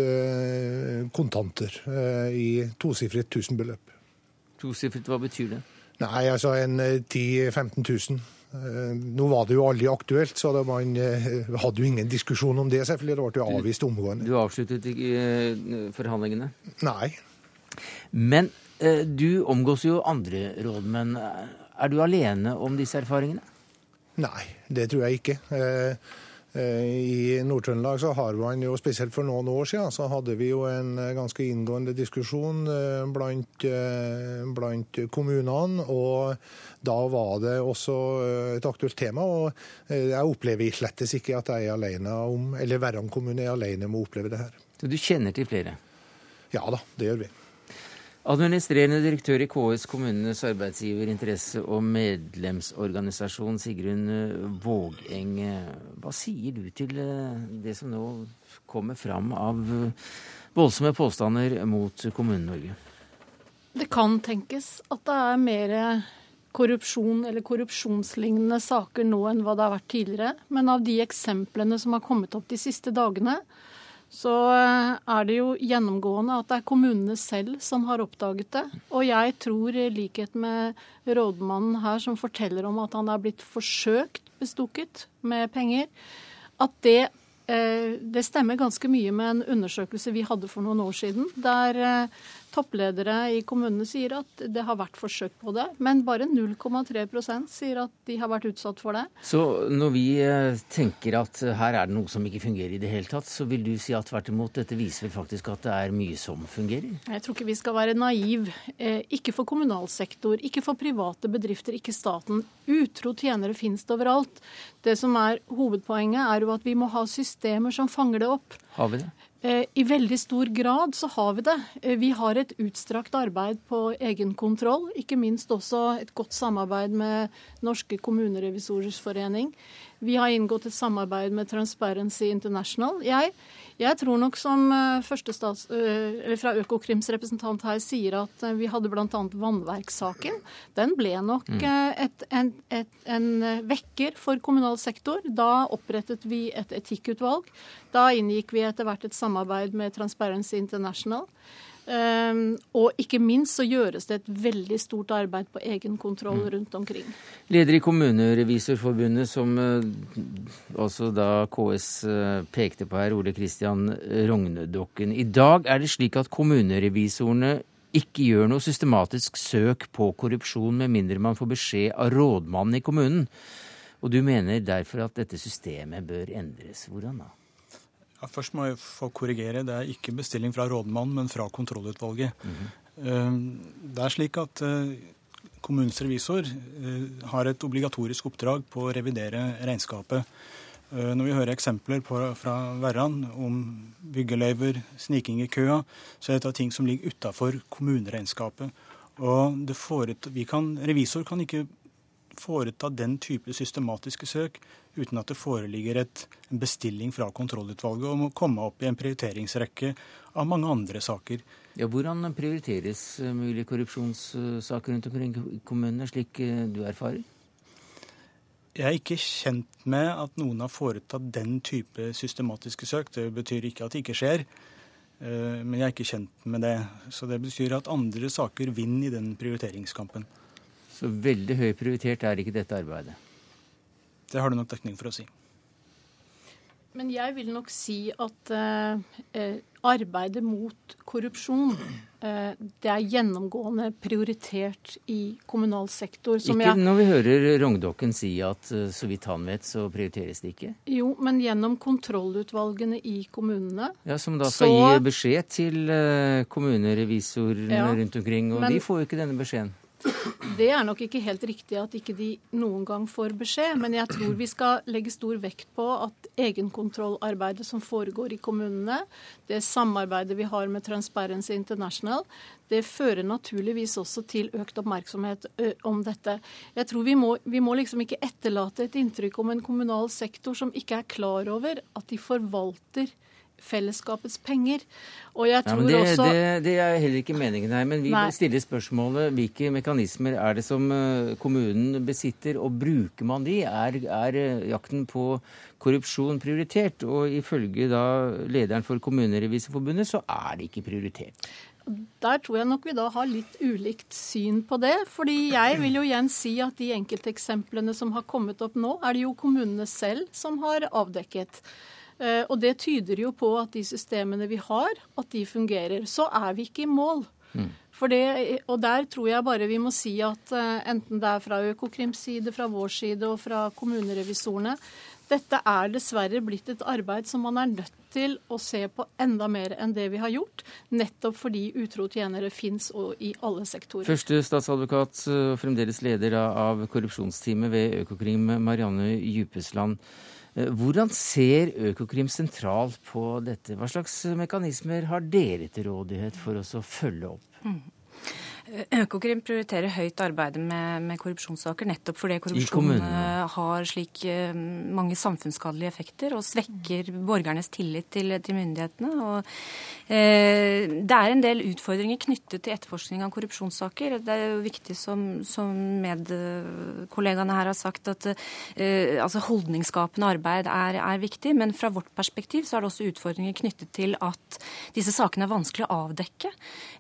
S8: kontanter i tosifret tusenbeløp.
S1: Tosifret, hva betyr det?
S8: Nei, altså en 10 000-15 000. Nå var det jo aldri aktuelt, så man hadde jo ingen diskusjon om det. selvfølgelig. Det ble jo avvist omgående.
S1: Du avsluttet ikke forhandlingene?
S8: Nei.
S1: Men du omgås jo andre rådmenn. Er du alene om disse erfaringene?
S8: Nei, det tror jeg ikke. I Nord-Trøndelag så har man jo, spesielt for noen år siden, så hadde vi jo en ganske inngående diskusjon blant, blant kommunene. Og da var det også et aktuelt tema. Og jeg opplever slettes ikke at jeg er alene om, eller Verran kommune er alene om å oppleve det her.
S1: Så du kjenner til flere?
S8: Ja da, det gjør vi.
S1: Administrerende direktør i KS, kommunenes arbeidsgiver, interesse- og medlemsorganisasjon, Sigrun Vågeng. Hva sier du til det som nå kommer fram av voldsomme påstander mot Kommune-Norge?
S9: Det kan tenkes at det er mer korrupsjon eller korrupsjonslignende saker nå enn hva det har vært tidligere. Men av de eksemplene som har kommet opp de siste dagene, så er det jo gjennomgående at det er kommunene selv som har oppdaget det. Og jeg tror, i likhet med rådmannen her som forteller om at han er blitt forsøkt bestukket med penger, at det, det stemmer ganske mye med en undersøkelse vi hadde for noen år siden, der toppledere i kommunene sier at det har vært forsøk på det, men bare 0,3% sier at de har vært utsatt for det.
S1: Så når vi tenker at her er det noe som ikke fungerer i det hele tatt, så vil du si at tvert imot dette viser vel faktisk at det er mye som fungerer?
S9: Jeg tror ikke vi skal være naiv. Ikke for kommunal sektor, ikke for private bedrifter, ikke staten. Utro tjenere finnes det overalt. Det som er hovedpoenget, er jo at vi må ha systemer som fanger det opp.
S1: Har vi det?
S9: I veldig stor grad så har vi det. Vi har et utstrakt arbeid på egenkontroll. Ikke minst også et godt samarbeid med Norske kommunerevisorers forening. Vi har inngått et samarbeid med Transparency International. Jeg, jeg tror nok som første stats, eller fra Økokrims representant her sier at vi hadde bl.a. vannverkssaken. Den ble nok et, en, et, en vekker for kommunal sektor. Da opprettet vi et etikkutvalg. Da inngikk vi etter hvert et samarbeid med Transparency International. Um, og ikke minst så gjøres det et veldig stort arbeid på egenkontroll mm. rundt omkring.
S1: Leder i Kommunerevisorforbundet, som også da KS uh, pekte på her, Ole Kristian Rognedokken. I dag er det slik at kommunerevisorene ikke gjør noe systematisk søk på korrupsjon, med mindre man får beskjed av rådmannen i kommunen. Og du mener derfor at dette systemet bør endres. Hvordan da?
S10: Ja, først må jeg få korrigere. Det er ikke bestilling fra rådmannen, men fra kontrollutvalget. Mm -hmm. Det er slik at kommunens revisor har et obligatorisk oppdrag på å revidere regnskapet. Når vi hører eksempler på, fra Verran om byggeløyver, sniking i køa, så er dette ting som ligger utafor kommuneregnskapet. Og forut, kan, revisor kan ikke foreta den type systematiske søk uten at det foreligger et, en bestilling fra kontrollutvalget om å komme opp i en prioriteringsrekke av mange andre saker.
S1: Ja, Hvordan prioriteres mulige korrupsjonssaker rundt omkring i kommunene, slik du erfarer?
S10: Jeg er ikke kjent med at noen har foretatt den type systematiske søk. Det betyr ikke at det ikke skjer, men jeg er ikke kjent med det. Så det betyr at andre saker vinner i den prioriteringskampen.
S1: Så veldig høy prioritert er ikke dette arbeidet?
S10: Det har du nok dekning for å si.
S9: Men jeg vil nok si at eh, arbeidet mot korrupsjon eh, det er gjennomgående prioritert i kommunal sektor.
S1: ikke
S9: jeg,
S1: når vi hører Rogndokken si at eh, så vidt han vet, så prioriteres det ikke?
S9: Jo, men gjennom kontrollutvalgene i kommunene.
S1: Ja, Som da skal
S9: så,
S1: gi beskjed til kommunerevisorene
S9: Ja,
S1: rundt omkring, og
S9: men-
S1: de får jo ikke denne beskjeden.
S9: Det er nok ikke helt riktig at ikke de noen gang får beskjed, men jeg tror vi skal legge stor vekt på at egenkontrollarbeidet som foregår i kommunene, det samarbeidet vi har med Transparency International, det fører naturligvis også til økt oppmerksomhet om dette. Jeg tror vi må, vi må liksom ikke etterlate et inntrykk om en kommunal sektor som ikke er klar over at de forvalter fellesskapets penger. Og jeg tror
S1: ja, det,
S9: også
S1: det, det er heller ikke meningen her. Men vi
S9: Nei.
S1: stiller spørsmålet hvilke mekanismer er det som eh, kommunen besitter, og bruker man de? Er, er eh, jakten på korrupsjon prioritert? Og ifølge da lederen for Kommunerevisorforbundet så er det ikke prioritert.
S9: Der tror jeg nok vi da har litt ulikt syn på det. fordi jeg vil jo igjen si at de enkelteksemplene som har kommet opp nå, er det jo kommunene selv som har avdekket. Eh, Og det tyder jo på at de systemene vi har, at de fungerer. Så er vi ikke i mål. For det, og der tror jeg bare vi må si at eh, enten det er fra Økokrims side, fra vår side og fra kommunerevisorene, dette er dessverre blitt et arbeid som man er nødt til å se på enda mer enn det vi har gjort, nettopp fordi utro tjenere fins i alle sektorer.
S1: Første statsadvokat eh, og fremdeles leder av korrupsjonsteamet ved Økokrim, Marianne Djupesland. Eh, Hvordan ser Økokrim sentralt på dette? Hva slags mekanismer har dere til rådighet for oss å følge opp?
S7: Økokrim prioriterer høyt arbeidet med, med korrupsjonssaker, nettopp fordi korrupsjon eh, har slik eh, mange samfunnsskadelige effekter og svekker borgernes tillit til, til myndighetene. Og, eh, det er en del utfordringer knyttet til etterforskning av korrupsjonssaker. Det er jo viktig, som, som medkollegaene her har sagt, at eh, altså holdningsskapende arbeid er, er viktig. Men fra vårt perspektiv så er det også utfordringer knyttet til at disse sakene er vanskelig å avdekke.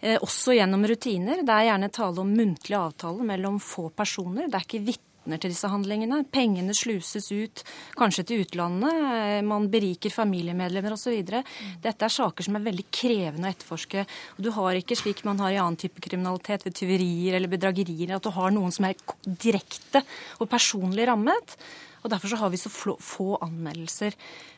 S7: Eh, også gjennom rutiner. Det er gjerne tale om muntlig avtale mellom få personer. Det er ikke vitner til disse handlingene. Pengene sluses ut, kanskje til utlandet. Eh, Man beriker familiemedlemmer osv. Dette er saker som er veldig krevende å etterforske. Og du har ikke slik man har i annen type kriminalitet, ved tyverier eller bedragerier, at du har noen som er direkte og personlig rammet. Og Derfor så har vi så få anmeldelser.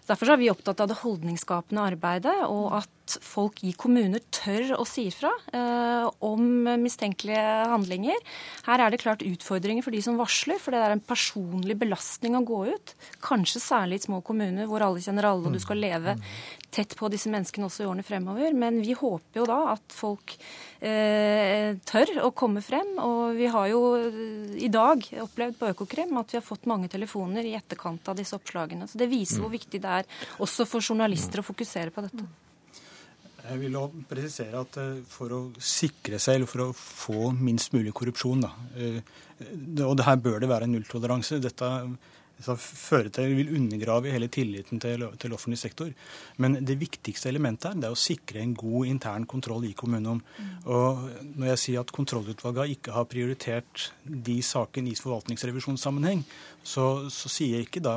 S7: Derfor er vi opptatt av det holdningsskapende arbeidet, og at folk i kommuner tør å si ifra eh, om mistenkelige handlinger. Her er det klart utfordringer for de som varsler, for det er en personlig belastning å gå ut. Kanskje særlig i små kommuner hvor alle kjenner alle, og du skal leve tett på disse menneskene også i årene fremover. Men vi håper jo da at folk eh, tør å komme frem. Og vi har jo eh, i dag opplevd på Økokrim at vi har fått mange telefoner i etterkant av disse oppslagene. Så det viser hvor viktig det er også for journalister å fokusere på dette.
S10: Jeg vil også presisere at eh, for å sikre seg, eller for å få minst mulig korrupsjon, da, eh, og det her bør det være nulltoleranse. Dette, fører til, vil undergrave hele tilliten til, til offentlig sektor. Men det viktigste elementet her det er å sikre en god intern kontroll i kommunen. Og når jeg sier at kontrollutvalget ikke har prioritert de sakene i forvaltningsrevisjonssammenheng, så, så sier jeg ikke da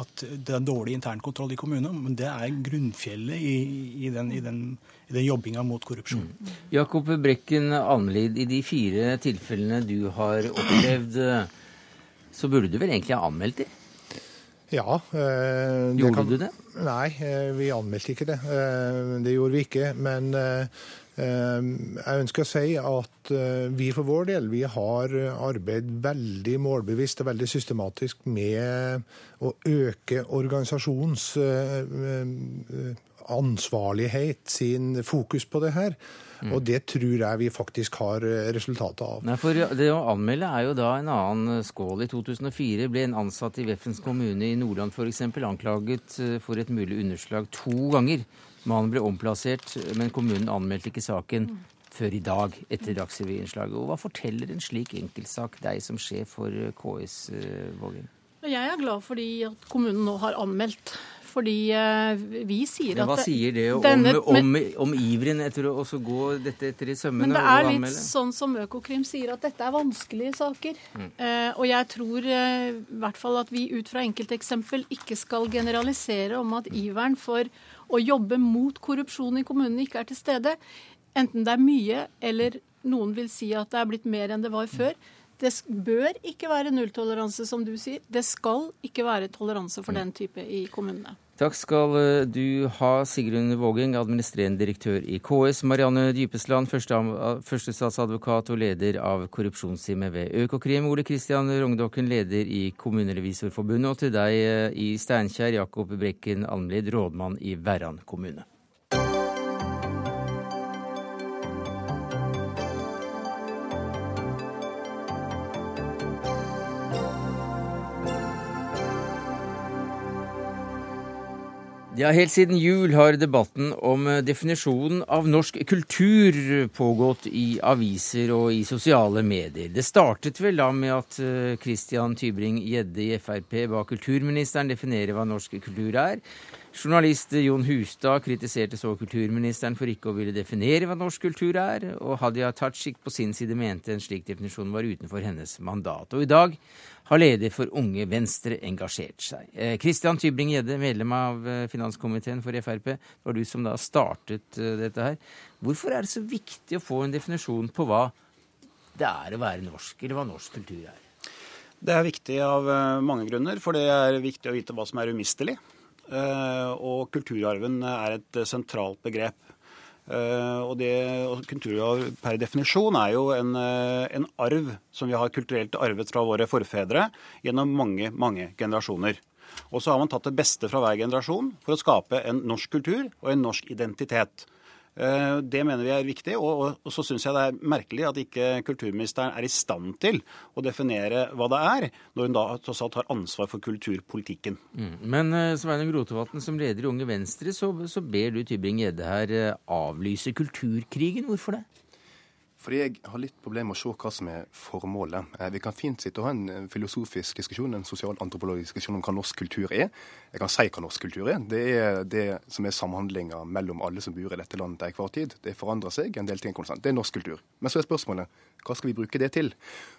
S10: at det er dårlig internkontroll i kommunen, men det er grunnfjellet i, i den, i den, i den jobbinga mot korrupsjon.
S1: Jakob Brekken Almelid, i de fire tilfellene du har opplevd, så burde du vel egentlig ha anmeldt dem?
S8: Ja. eh, det
S1: Gjorde
S8: kan-
S1: du det?
S8: Nei, eh, vi anmeldte ikke det. Eh, Det gjorde vi ikke. Men jeg ønsker å si at vi for vår del vi har arbeidet veldig målbevisst og veldig systematisk med å øke organisasjonens ansvarlighet, sin fokus på det her. Og det tror jeg vi faktisk har eh, resultatet av.
S1: Nei, for Det å anmelde er jo da en annen skål. I 2004 ble en ansatt i Veffens kommune i Nordland f.eks. anklaget eh, for et mulig underslag to ganger. Mannen ble omplassert, men kommunen anmeldte ikke saken før i dag etter Dagsrevy-innslaget. Og Hva forteller en slik enkeltsak deg som sjef for eh, KS, eh, Vågen?
S9: Jeg er glad fordi at kommunen nå har anmeldt. Fordi eh, vi sier at hva
S1: sier det om,
S9: denne-
S1: om, om iveren etter å gå dette etter i sømmene
S9: Men det er litt sånn som Økokrim sier, at dette er vanskelige saker.
S1: Mm.
S9: Eh, og jeg tror eh, i hvert fall at vi ut fra enkelteksempel ikke skal generalisere om at iveren for å jobbe mot korrupsjon i kommunene ikke er til stede. enten det er mye eller noen vil si at det er blitt mer enn det var før. Det bør ikke være nulltoleranse, som du sier. Det skal ikke være toleranse for den type i kommunene.
S1: Takk skal eh, du ha, Sigrun Vågeng, administrerende direktør i KS. Marianne Dypesland, førstestatsadvokat og leder av korrupsjonsteamet ved Økokrim. Ole Kristian Rogndokken, leder i Kommunerevisorforbundet. Og til deg eh, i Steinkjer, Jakob Brekken Almlid, rådmann i Verran kommune. Ja, Helt siden jul har debatten om definisjonen av norsk kultur pågått i aviser og i sosiale medier. Det startet vel da med at eh, Christian Tybring-Gjedde i Frp ba kulturministeren definere hva norsk kultur er. Journalist Jon Hustad kritiserte så kulturministeren for ikke å ville definere hva norsk kultur er, og Hadia Tajik på sin side mente en slik definisjon var utenfor hennes mandat. Og i dag har leder for Unge Venstre engasjert seg. Kristian eh, Tybring-Gjedde, medlem av eh, finanskomiteen for Frp, det var du som da startet eh, dette her. Hvorfor er det så viktig å få en definisjon på hva det er å være norsk, eller hva norsk kultur er?
S11: Det er viktig av mange grunner, for det er viktig å vite hva som er umistelig. Eh, og kulturarven er et sentralt begrep. Uh, og, det, og Kulturarv per definisjon er jo en, uh, en, arv som vi har kulturelt arvet fra våre forfedre gjennom mange mange generasjoner. Og så har man tatt det beste fra hver generasjon for å skape en norsk kultur og en norsk identitet. Eh, det mener vi er viktig. Og, så syns jeg det er merkelig at ikke kulturministeren er i stand til å definere hva det er, når hun da tross alt har ansvar for kulturpolitikken.
S1: Mm. Men uh, Sveinung Rotevatn, som leder i Unge Venstre, så, så ber du Tybring-Gjedde her uh, avlyse kulturkrigen. Hvorfor det?
S12: Fordi jeg har litt problemer med å se hva som er formålet. Eh, vi kan fint sitte og ha en filosofisk diskusjon, en sosialantropologisk diskusjon om hva norsk kultur er. Jeg kan si hva norsk kultur er. Det er det som er samhandlinga mellom alle som bor i dette landet til enhver tid. Det forandrer seg, en del ting er konstant. Det er norsk kultur. Men så er spørsmålet hva skal vi bruke det til?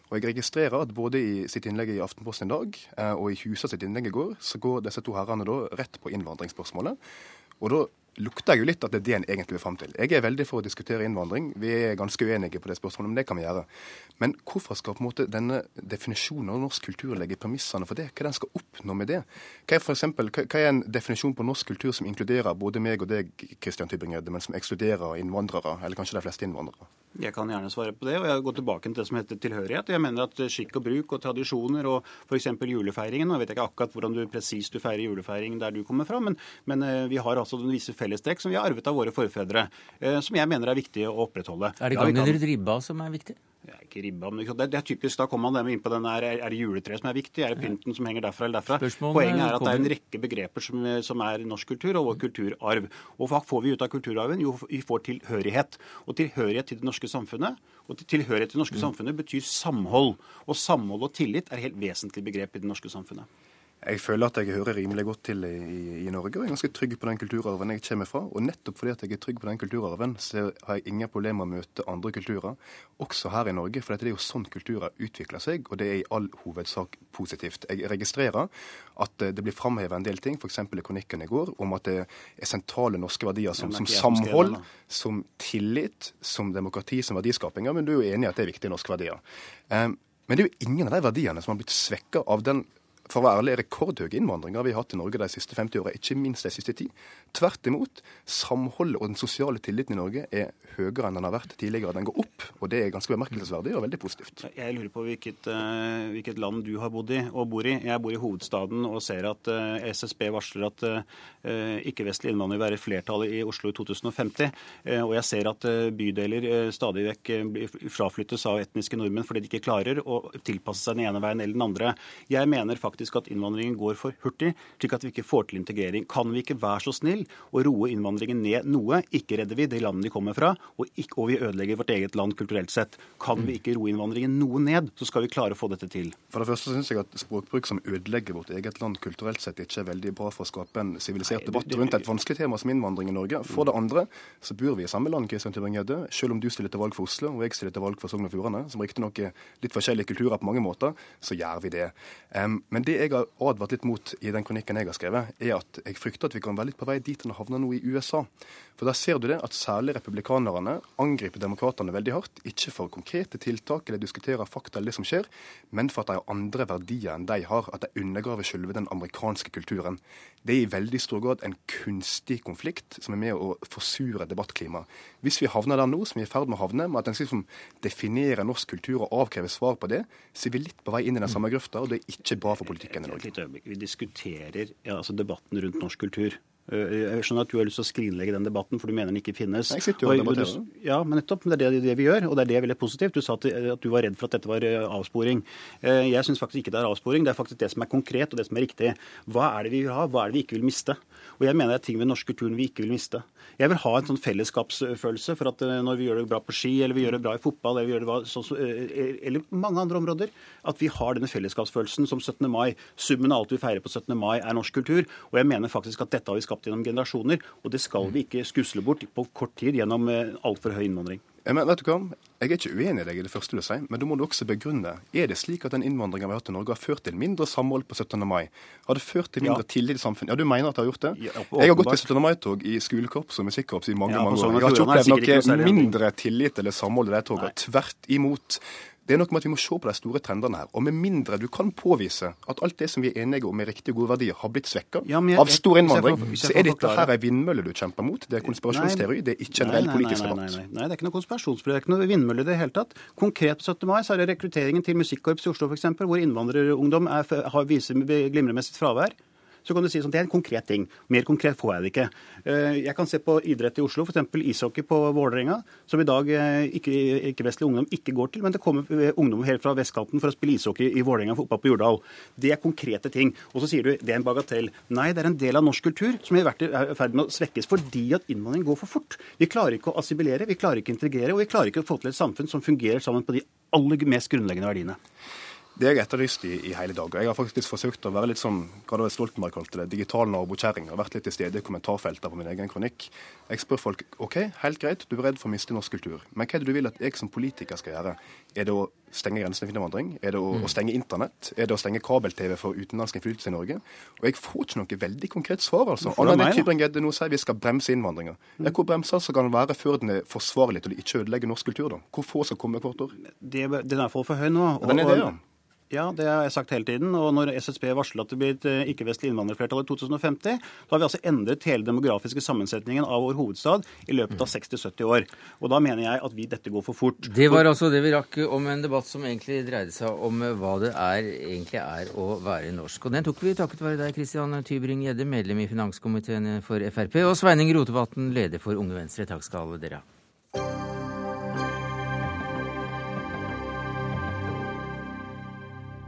S12: Og Jeg registrerer at både i sitt innlegg i Aftenposten i dag eh, og i Husa sitt innlegg i går, så går disse to herrene da rett på innvandringsspørsmålet. Og da lukter jeg jo litt at det er det en egentlig vil fram til. Jeg er veldig for å diskutere innvandring. Vi er ganske uenige på det spørsmålet, men det kan vi gjøre. Men hvorfor skal på en måte denne definisjonen av norsk kultur legge premissene for det? Hva er det en skal oppnå med det? Hva er, for eksempel, hva er en definisjon på norsk kultur som inkluderer både meg og deg, Christian Tybring-Gjedde, men som ekskluderer innvandrere, eller kanskje de fleste innvandrere?
S11: Jeg kan gjerne svare på det. og Jeg går tilbake til det som heter tilhørighet. Jeg mener at skikk og bruk og tradisjoner og f.eks. julefeiringen Nå vet jeg ikke akkurat hvordan du presist du feirer julefeiring der du kommer fra, men, men eh, vi har altså visse fellestrekk som vi har arvet av våre forfedre, eh, som jeg mener er viktig å opprettholde.
S1: Er det gangen ja, ribba som er viktig?
S11: Er ikke ribba, men det, er typisk, Da kommer man inn på den er, er det juletreet som er viktig, er det pynten som henger derfra eller derfra? Poenget er at det er en rekke begreper som, som er norsk kultur og vår kulturarv. Og hva får vi ut av kulturarven? Jo, vi får tilhørighet. Og tilhørighet til det norske samfunnet og tilhørighet til det norske mm. samfunnet betyr samhold. Og samhold og tillit er helt vesentlig begrep i det norske samfunnet.
S12: Jeg føler at jeg hører rimelig godt til i, i, Norge, og jeg er ganske trygg på den kulturarven jeg kommer fra. Og nettopp fordi at jeg er trygg på den kulturarven, så har jeg ingen problemer med å møte andre kulturer, også her i Norge. For det er jo sånn kulturer utvikler seg, og det er i all hovedsak positivt. Jeg registrerer at det blir framheva en del ting, f.eks. i kronikken i går, om at det er sentrale norske verdier som, som samhold, som tillit, som demokrati, som verdiskapinger. Men du er jo enig i at det er viktige norske verdier. Um, men det er jo ingen av de verdiene som har blitt svekka av den for å være ærlig, rekordhøy innvandring har vi hatt i Norge de siste 50 åra, ikke minst de siste ti. Tvert imot, samholdet og den sosiale tilliten i Norge er høyere enn den har vært tidligere. Den går opp, og det er ganske bemerkelsesverdig og veldig positivt.
S11: Jeg lurer på hvilket, uh, hvilket land du har bodd i og bor i. Jeg bor i hovedstaden og ser at eh, SSB varsler at uh, ikke-vestlige innvandrere vil være flertallet i Oslo i 2050. og jeg ser at bydeler stadig vekk fraflyttes av etniske nordmenn fordi de ikke klarer å tilpasse seg den ene veien eller den andre. Jeg mener faktisk faktisk at innvandringen går for hurtig, slik at vi ikke får til integrering. Kan vi ikke være så snill å roe innvandringen ned noe? Ikke redder vi det landet de kommer fra, og, ikke, og vi ødelegger vårt eget land kulturelt sett. Kan vi ikke roe innvandringen noe ned, så skal vi klare å få dette til.
S12: For det første syns jeg at språkbruk som ødelegger vårt eget land kulturelt sett, ikke er veldig bra for å skape en sivilisert debatt rundt et vanskelig tema som innvandring i Norge. For det andre så bor vi i samme land, Kristian Tybring-Gjedde. Selv om du stiller til valg for Oslo og jeg stiller til valg for Sogn og Fjordane, som riktignok er litt forskjellige kulturer på mange måter, så gjør vi det. Um, men det jeg har advart litt mot i den kronikken jeg har skrevet, er at jeg frykter at vi kan være litt på vei dit den havner nå i USA. For der ser du det at særlig republikanerne angriper demokratene veldig hardt. Ikke for konkrete tiltak eller diskuterer fakta eller det som skjer, men for at de har andre verdier enn de har. At de undergraver selve den amerikanske kulturen. Det er i veldig stor grad en kunstig konflikt som er med å forsure debattklimaet. Hvis vi havner der nå, som vi er i ferd med å havne, med at en liksom definerer norsk kultur og avkrever svar på det, så er vi litt på vei inn i den samme grøfta, og det er ikke bra for politikken i Norge.
S11: Vi diskuterer ja, altså debatten rundt norsk kultur. Eh, jeg skjønner at du har lyst til å skrinlegge den debatten, for du mener den ikke finnes.
S12: Jeg sitter jo og debatterer.
S11: Ja, men nettopp. Det er det, det, vi gjør, og det er det veldig positivt. Du sa at, at du var redd for at dette var eh, avsporing. Eh, jeg syns faktisk ikke det er avsporing. Det er faktisk det som er konkret, og det som er riktig. Hva er det vi vil ha? Hva er det vi ikke vil miste? Og jeg mener det er ting ved norsk kulturen vi ikke vil miste. Jeg vil ha en sånn fellesskapsfølelse for at når vi gjør det bra på ski, eller vi gjør det bra i fotball, eller vi gjør det bra, så, eller mange andre områder, at vi har denne fellesskapsfølelsen som 17. mai. Summen av alt vi feirer på 17. mai, er norsk kultur. Og jeg mener faktisk at dette har vi skapt gjennom generasjoner. Og det skal vi ikke skusle bort på kort tid gjennom altfor høy innvandring.
S12: Men vet du hva? Jeg er ikke uenig i deg i det første du sier, men da må du også begrunne. Er det slik at den innvandringen vi har hatt til Norge har ført til mindre samhold på 17. mai? Har det ført til mindre ja. tillit i samfunnet? Ja, du mener at det har gjort det? Ja, jeg har gått i 17. mai-tog i skolekorps og musikkorps i mange, ja, mange år. Jeg har ikke opplevd noe mindre tillit eller samhold i de togene. Tvert imot. Det er noe med at Vi må se på de store trendene her. Og Med mindre du kan påvise at alt det som vi er enige om er riktig gode verdier, har blitt svekka ja, av stor innvandring, så er dette her ei vindmølle du kjemper mot. Det er konspirasjonsteori, det er ikke en reell politisk debatt.
S11: Nei, nei, nei, det er ikke noe konspirasjonsteori, det er ikke noe vindmølle i det hele tatt. Konkret på 17. mai så er det rekrutteringen til musikkorps i Oslo f.eks., hvor innvandrerungdom er, har, viser glimrende sitt fravær så kan du si sånn, det er en konkret ting. Mer konkret får jeg det ikke. Eh, jeg kan se på idrett i Oslo, f.eks. ishockey på Vålerenga, som i dag eh, ikke-vestlig ikke ungdom ikke går til, men det kommer eh, ungdom helt fra vestkanten for å spille ishockey i Vålerenga oppe på Jordal. Det er konkrete ting. Og så sier du det er en bagatell. Nei, det er en del av norsk kultur som er i ferd med å svekkes fordi at innvandring går for fort. Vi klarer ikke å assimilere, vi klarer ikke å integrere, og vi klarer ikke å få til et samfunn som fungerer sammen på de aller mest grunnleggende verdiene.
S12: Det jeg etterlyste i, i, hele dag. og Jeg har faktisk forsøkt å være litt sånn, hva det var Stoltenberg kalte det, digital nabokjerring. Har vært litt til stede i kommentarfeltet på min egen kronikk. Jeg spør folk OK, helt greit, du er redd for å miste norsk kultur. Men hva er det du vil at jeg som politiker skal gjøre? Er det å stenge grensene for innvandring? Er det å, mm. å stenge internett? Er det å stenge kabel-TV for utenlandsk innflytelse i Norge? Og jeg får ikke noe veldig konkret svar, altså. Anna Tybring-Gjedde nå sier vi skal bremse innvandringa. Mm. Hvor bremser skal den være før den er forsvarlig til å ikke ødelegge norsk kultur, da? Hvor få skal komme hvert år?
S11: Det, den er for, for høy nå.
S12: Og, den er det, ja.
S11: Ja, det har jeg sagt hele tiden. Og når SSB varsler at det blir et eh, ikke-vestlig innvandrerflertall i 2050, da har vi altså endret hele demografiske sammensetningen av vår hovedstad i løpet av 60-70 år. Og da mener jeg at vi, dette går for fort.
S1: Det var altså det vi rakk om en debatt som egentlig dreide seg om hva det er, egentlig er å være norsk. Og den tok vi takket være deg, Christian Tybring-Gjedde, medlem i finanskomiteen for Frp, og Sveining Rotevatn, leder for Unge Venstre. Takk skal dere ha.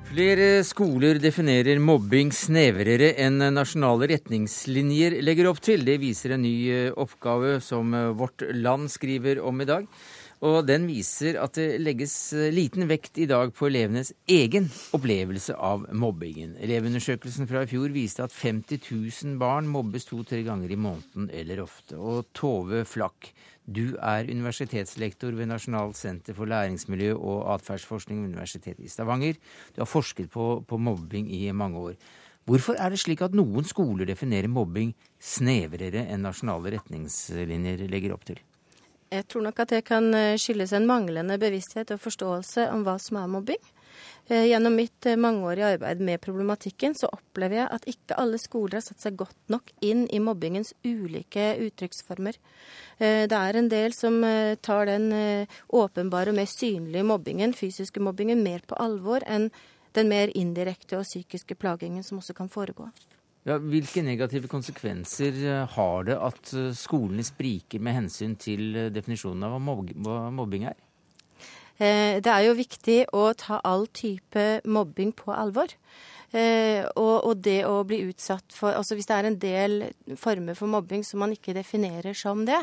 S1: Flere skoler definerer mobbing snevrere enn nasjonale retningslinjer legger opp til. Det viser en ny eh, oppgave som eh, Vårt Land skriver om i dag. Og den viser at det legges eh, liten vekt i dag på elevenes egen opplevelse av mobbingen. Elevundersøkelsen fra i fjor viste at 50 000 barn mobbes to-tre ganger i måneden eller ofte. Og Tove Flakk, du er universitetslektor ved Nasjonalt senter for læringsmiljø og atferdsforskning ved Universitetet i Stavanger. Du har forsket på, på, mobbing i mange år. Hvorfor er det slik at noen skoler definerer mobbing snevrere enn nasjonale retningslinjer legger opp til?
S13: Jeg tror nok at det kan eh, skyldes en manglende bevissthet og forståelse om hva som er mobbing. Eh, gjennom mitt eh, mangeårige arbeid med problematikken så opplever jeg at ikke alle skoler har satt seg godt nok inn i mobbingens ulike uttrykksformer. Eh, det er en del som tar den åpenbare og mer synlige mobbingen, fysiske mobbingen, mer på alvor enn den mer indirekte og psykiske plagingen som også kan foregå.
S1: Ja, hvilke negative konsekvenser har det at skolene spriker med hensyn til definisjonen av hva mobbing er?
S13: Eh, det er jo viktig å ta all type mobbing på alvor. Eh, og, det å bli utsatt for Altså hvis det er en del former for mobbing som man ikke definerer som det,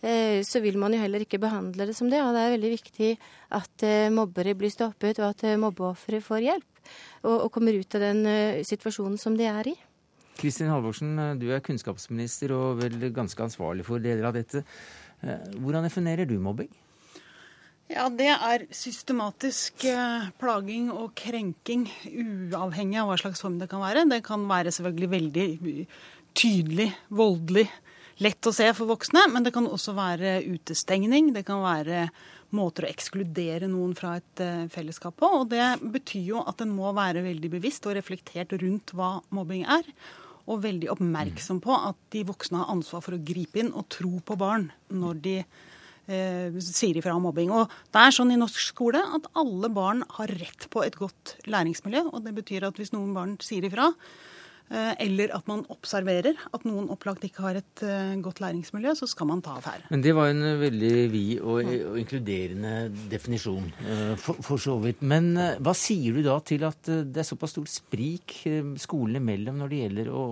S13: eh, så vil man jo heller ikke behandle det som det. Og det er veldig viktig at mobbere blir stoppet, og at mobbeofre får hjelp. Og, og kommer ut av den situasjonen som de er i.
S1: Kristin Halvorsen, du er kunnskapsminister og vel ganske ansvarlig for deler av dette. Hvordan definerer du mobbing?
S14: Ja, det er systematisk eh, plaging og krenking, uavhengig av hva slags form det kan være. Det kan være selvfølgelig veldig tydelig, voldelig, lett å se for voksne, men det kan også være utestengning. Det kan være måter å ekskludere noen fra et uh, fellesskap på. Og det betyr jo at en må være veldig bevisst og reflektert rundt hva mobbing er. Og veldig oppmerksom på at de voksne har ansvar for å gripe inn og tro på barn når de sier ifra om mobbing. Og det er sånn i norsk skole at alle barn har rett på et godt læringsmiljø. Og det betyr at hvis noen barn sier ifra, Eh, eller at man observerer at noen opplagt ikke har et eh, godt læringsmiljø, så skal man ta affære.
S1: Men det var en eh, veldig vid og, og inkluderende definisjon, for, for, så vidt. Men hva sier du da til at det er såpass stort sprik skolene imellom når det gjelder å,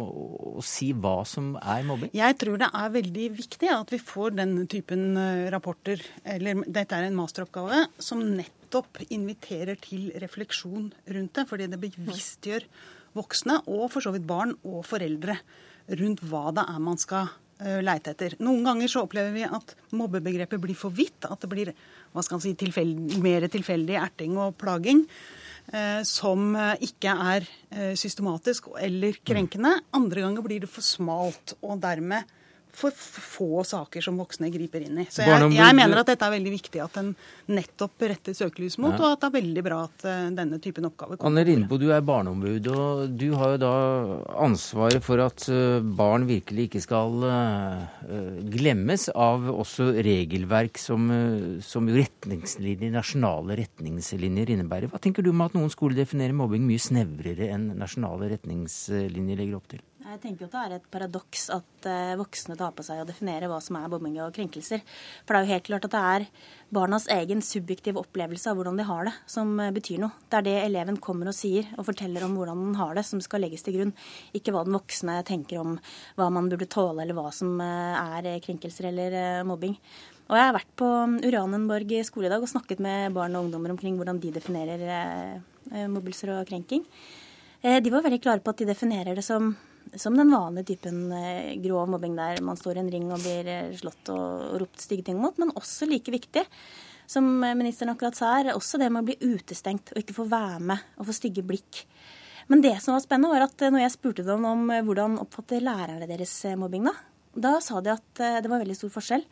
S1: å, si hva som er mobbing?
S14: Jeg tror det er veldig viktig at vi får den typen rapporter, eller dette er en masteroppgave, som nettopp inviterer til refleksjon rundt det, fordi det bevisstgjør voksne, og for så vidt barn og foreldre, rundt hva det er man skal uh, leite etter. Noen ganger så opplever vi at mobbebegrepet blir for vidt. At det blir hva skal man si, tilfeld, mer tilfeldig erting og plaging. Uh, som uh, ikke er systematisk eller krenkende. Andre ganger blir det for smalt, og dermed for få saker som voksne griper inn i. Så jeg, jeg, mener at dette er veldig viktig at en nettopp retter søkelys mot, ja. og at det er veldig bra at uh, denne typen oppgaver
S1: kommer. Anne Lindboe, du er barneombud, og du har jo da ansvaret for at uh, barn virkelig ikke skal uh, glemmes av også regelverk som, som retningslinjer, nasjonale retningslinjer innebærer. Hva tenker du om at noen skoler definerer mobbing mye snevrere enn nasjonale retningslinjer legger opp til?
S15: Jeg tenker jo at det er et paradoks at eh, voksne tar på seg å definere hva som er bombing og krenkelser. For det er jo helt klart at det er barnas egen subjektive opplevelse av hvordan de har det, som eh, betyr noe. Det er det eleven kommer og sier og forteller om hvordan den har det, som skal legges til grunn. Ikke hva den voksne tenker om hva man burde tåle, eller hva som eh, er krenkelser eller mobbing. Og jeg har vært på Uranenborg skole i dag og snakket med barn og ungdommer omkring hvordan de definerer mobbelser og krenking. De var veldig klare på at de definerer det som som den vanlige typen eh, grov mobbing der man står i en ring og blir eh, slått og ropt stygge ting mot, men også like viktig, som ministeren akkurat sa, er også det med å bli utestengt og ikke få være med og få stygge blikk. Men det som var spennende, var at når jeg spurte dem om eh, hvordan oppfatter lærerne deres mobbing, da, da sa de at det var veldig stor forskjell.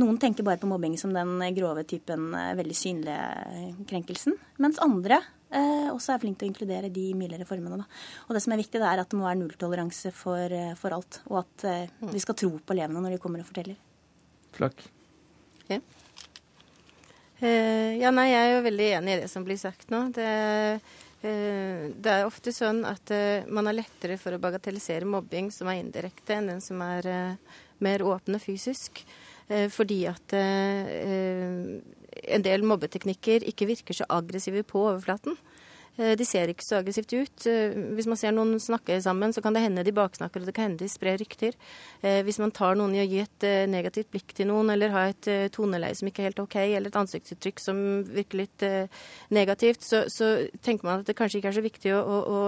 S15: Noen tenker bare på mobbing som den grove typen, veldig synlige krenkelsen, mens andre eh, også er flink til å inkludere de mildere formene. Da. Og det som er viktig, det er at det må være nulltoleranse for, eh, for alt. Og at eh, vi skal tro på elevene når de kommer og forteller.
S1: Flakk.
S13: Ja. Eh, ja, nei, jeg er jo veldig enig i det som blir sagt nå. Det, eh, det er ofte sånn at eh, man har lettere for å bagatellisere mobbing som er indirekte, enn den som er mer åpen og fysisk. fordi at en del mobbeteknikker ikke virker så aggressive på overflaten. Eh, de ser ikke så aggressivt ut. Eh, hvis man ser noen snakke sammen, så kan det hende de baksnakker, og det kan hende de sprer rykter. Eh, hvis man tar noen i å gi et negativt blikk til noen, eller har et toneleie som ikke er helt OK, eller et ansiktsuttrykk som virker litt negativt, så, så tenker man at det kanskje ikke er så viktig å, å, å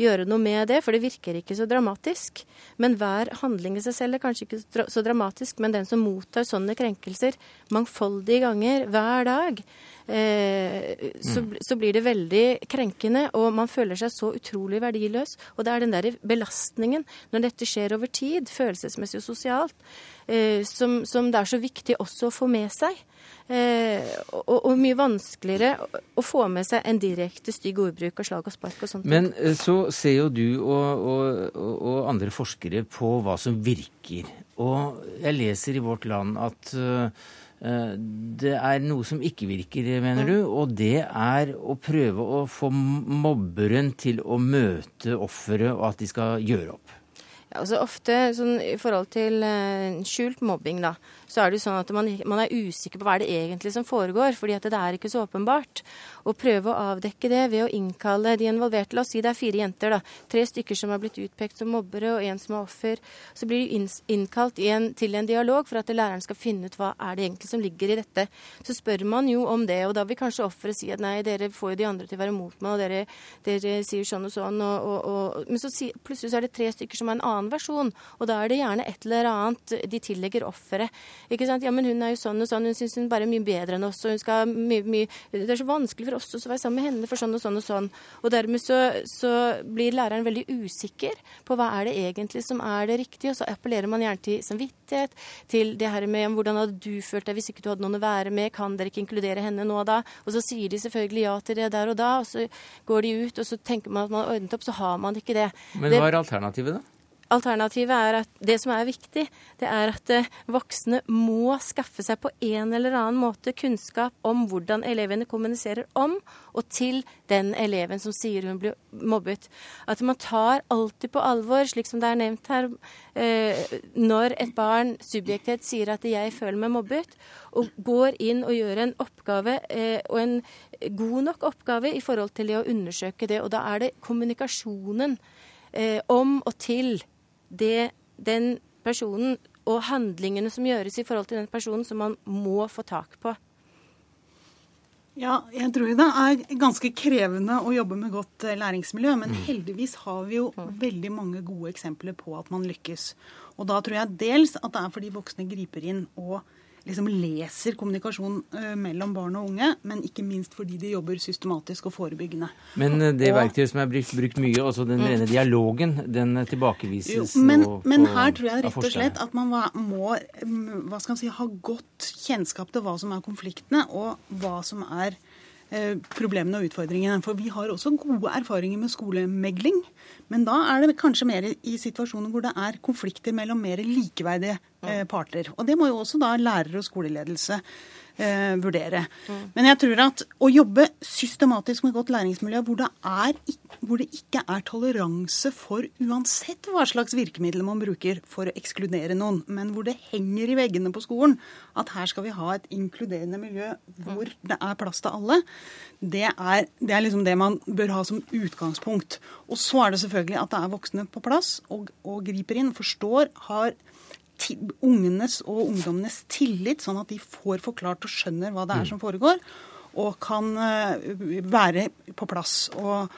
S13: gjøre noe med det, for det virker ikke så dramatisk. Men hver handling i seg selv er kanskje ikke så dramatisk, men den som mottar sånne krenkelser mangfoldige ganger hver dag, så, mm. så, blir det veldig krenkende, og man føler seg så utrolig verdiløs. Og det er den der belastningen når dette skjer over tid, følelsesmessig og sosialt, eh, som, som det er så viktig også å få med seg. Eh, og, og, mye vanskeligere å få med seg en direkte stygg ordbruk og slag og spark og sånt.
S1: Men eh, så ser jo du og, og, og, andre forskere på hva som virker. Og jeg leser i Vårt Land at uh, det er noe som ikke virker, mener du, og det er å prøve å få mobberen til å møte offeret, og at de skal gjøre opp.
S13: Ja, altså ofte sånn, I forhold til uh, skjult mobbing, da, så er det jo sånn at man, man, er usikker på hva det egentlig som foregår, fordi at det er ikke så åpenbart. Å prøve å avdekke det ved å innkalle de involverte. La oss si det er fire jenter, da. Tre stykker som har blitt utpekt som mobbere, og en som er offer. Så blir de innkalt en, til en dialog for at læreren skal finne ut hva er det egentlig som ligger i dette. Så spør man jo om det, og da vil kanskje offeret si at nei, dere får jo de andre til å være mot meg, og dere, dere sier sånn og sånn, og, og, og, men så si, plutselig så er det tre stykker som har en annen versjon. Og da er det gjerne et eller annet de tillegger offeret. Ikke sant? Ja, men hun er jo sånn og sånn, hun syns hun bare er mye bedre enn oss, og hun skal mye, mye Det er så vanskelig for oss å være sammen med henne for sånn og sånn og sånn. Og dermed så, så blir læreren veldig usikker på hva er det egentlig som er det riktige, og så appellerer man gjerne til samvittighet, til det her med hvordan hadde du følt deg hvis ikke du hadde noen å være med, kan dere ikke inkludere henne nå da? Og så sier de selvfølgelig ja til det der og da, og så går de ut, og så tenker man at man har ordnet opp, så har man ikke det.
S1: Men hva er alternativet, da?
S13: Alternativet er at det som er viktig, det er at eh, voksne må skaffe seg på en eller annen måte kunnskap om hvordan elevene kommuniserer om og til den eleven som sier hun blir mobbet. At man tar alltid på alvor, slik som det er nevnt her, eh, når et barn subjektivt sier at 'jeg føler meg mobbet', og går inn og gjør en oppgave, eh, og en god nok oppgave i forhold til det å undersøke det. Og da er det kommunikasjonen om og til det, den personen og handlingene som gjøres i forhold til den personen, som man må få tak på.
S14: Ja, jeg tror det er ganske krevende å jobbe med godt eh, læringsmiljø. Men mm. heldigvis har vi jo mm. veldig mange gode eksempler på at man lykkes. Og da tror jeg dels at det er fordi voksne griper inn og liksom leser kommunikasjon uh, mellom barn og unge, men ikke minst fordi de jobber systematisk og forebyggende.
S1: Men uh, det verktøyet som er brukt, brukt mye, altså den mm. rene dialogen, den uh, tilbakevises
S14: jo, men, og, men her tror jeg rett og slett at man må mm, hva skal man si, ha godt kjennskap til hva som er konfliktene, og hva som er problemene og utfordringene. For vi har også gode erfaringer med skolemegling. Men da er det kanskje mer i situasjoner hvor det er konflikter mellom mer likeverdige eh, parter. Og det må jo også da lærere og skoleledelse eh, vurdere. Men jeg tror at å jobbe systematisk med godt læringsmiljø hvor det, er, hvor det ikke er toleranse for uansett hva slags virkemidler man bruker for å ekskludere noen, men hvor det henger i veggene på skolen at her skal vi ha et inkluderende miljø hvor det er plass til alle, det er, det er, liksom det man bør ha som utgangspunkt. Og så er det selvfølgelig at det er voksne på plass og, og griper inn, forstår, har ungenes og ungdommenes tillit, sånn at de får forklart og skjønner hva det er mm. som foregår, og kan uh, være på plass og,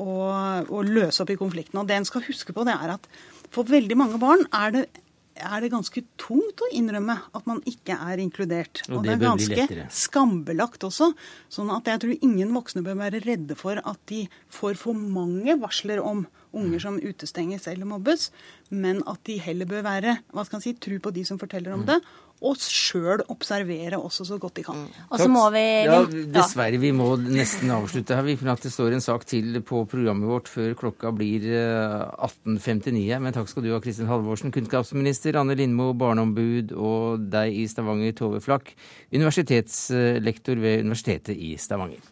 S14: og, og løse opp i konflikten. Og det en skal huske på, det er at for veldig mange barn er det er det ganske tungt å innrømme at man ikke er inkludert. Og, og det, det, er ganske skambelagt også. sånn at jeg tror ingen voksne bør være redde for at de får for mange varsler om unger som utestenges eller mobbes, men at de heller bør være hva skal man si, tru på de som forteller om mm. det, og sjøl observere også så godt de kan. Mm.
S13: Og så må vi...
S1: Ja, dessverre. Vi må nesten avslutte her. Vi finner at det står en sak til på programmet vårt før klokka blir 18.59. Eh, Men takk skal du ha, Kristin Halvorsen, kunnskapsminister, Anne Lindmo, barneombud, og deg i Stavanger, Tove Flakk, universitetslektor ved Universitetet i Stavanger.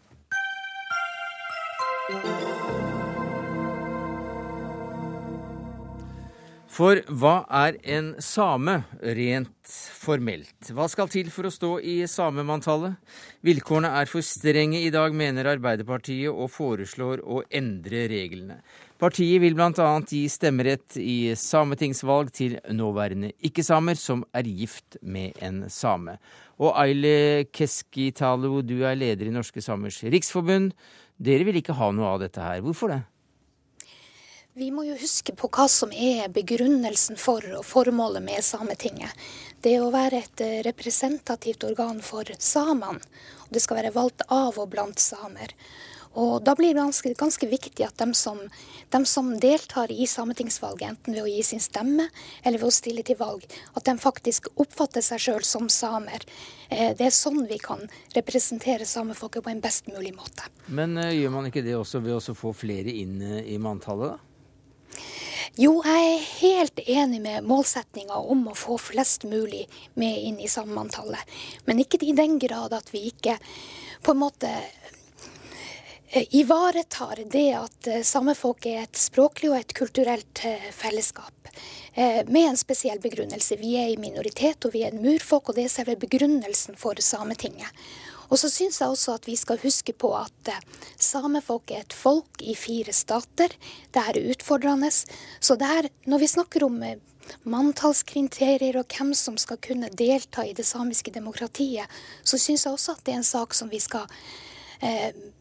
S1: For hva er en same rent formelt? Hva skal til for å stå i samemanntallet? Vilkårene er for strenge i dag, mener Arbeiderpartiet, og foreslår å endre reglene. Partiet vil bl.a. gi stemmerett i sametingsvalg til nåværende ikke-samer som er gift med en same. Og Aile Keskitalo, du er leder i Norske Samers Riksforbund. Dere vil ikke ha noe av dette her. Hvorfor det?
S16: Vi må jo huske på hva som er begrunnelsen for og formålet med Sametinget. Det er å være et eh, representativt organ for samene. Det skal være valgt av og blant samer. Og Da blir det ganske, ganske viktig at de som, de som, deltar i sametingsvalget, enten ved å gi sin stemme eller ved å stille til valg, at de faktisk oppfatter seg sjøl som samer. Eh, det er sånn vi kan representere samefolket på en best mulig måte.
S1: Men uh, gjør man ikke det også ved å få flere inn i manntallet, da?
S16: Jo, jeg er helt enig med målsettinga om å få flest mulig med inn i sammantallet. Men ikke i den grad at vi ikke på en måte eh, ivaretar det at eh, samefolk er et språklig og et kulturelt eh, fellesskap. Med en spesiell begrunnelse. Vi er i minoritet, og vi er en murfolk, og det er selve begrunnelsen for Sametinget. Og så syns jeg også at vi skal huske på at samefolket samefolk er et folk i fire stater. Det er utfordrende. Så det her, når vi snakker om eh, manntallskriterier og hvem som skal kunne delta i det samiske demokratiet, så syns jeg også at det er en sak som vi skal eh,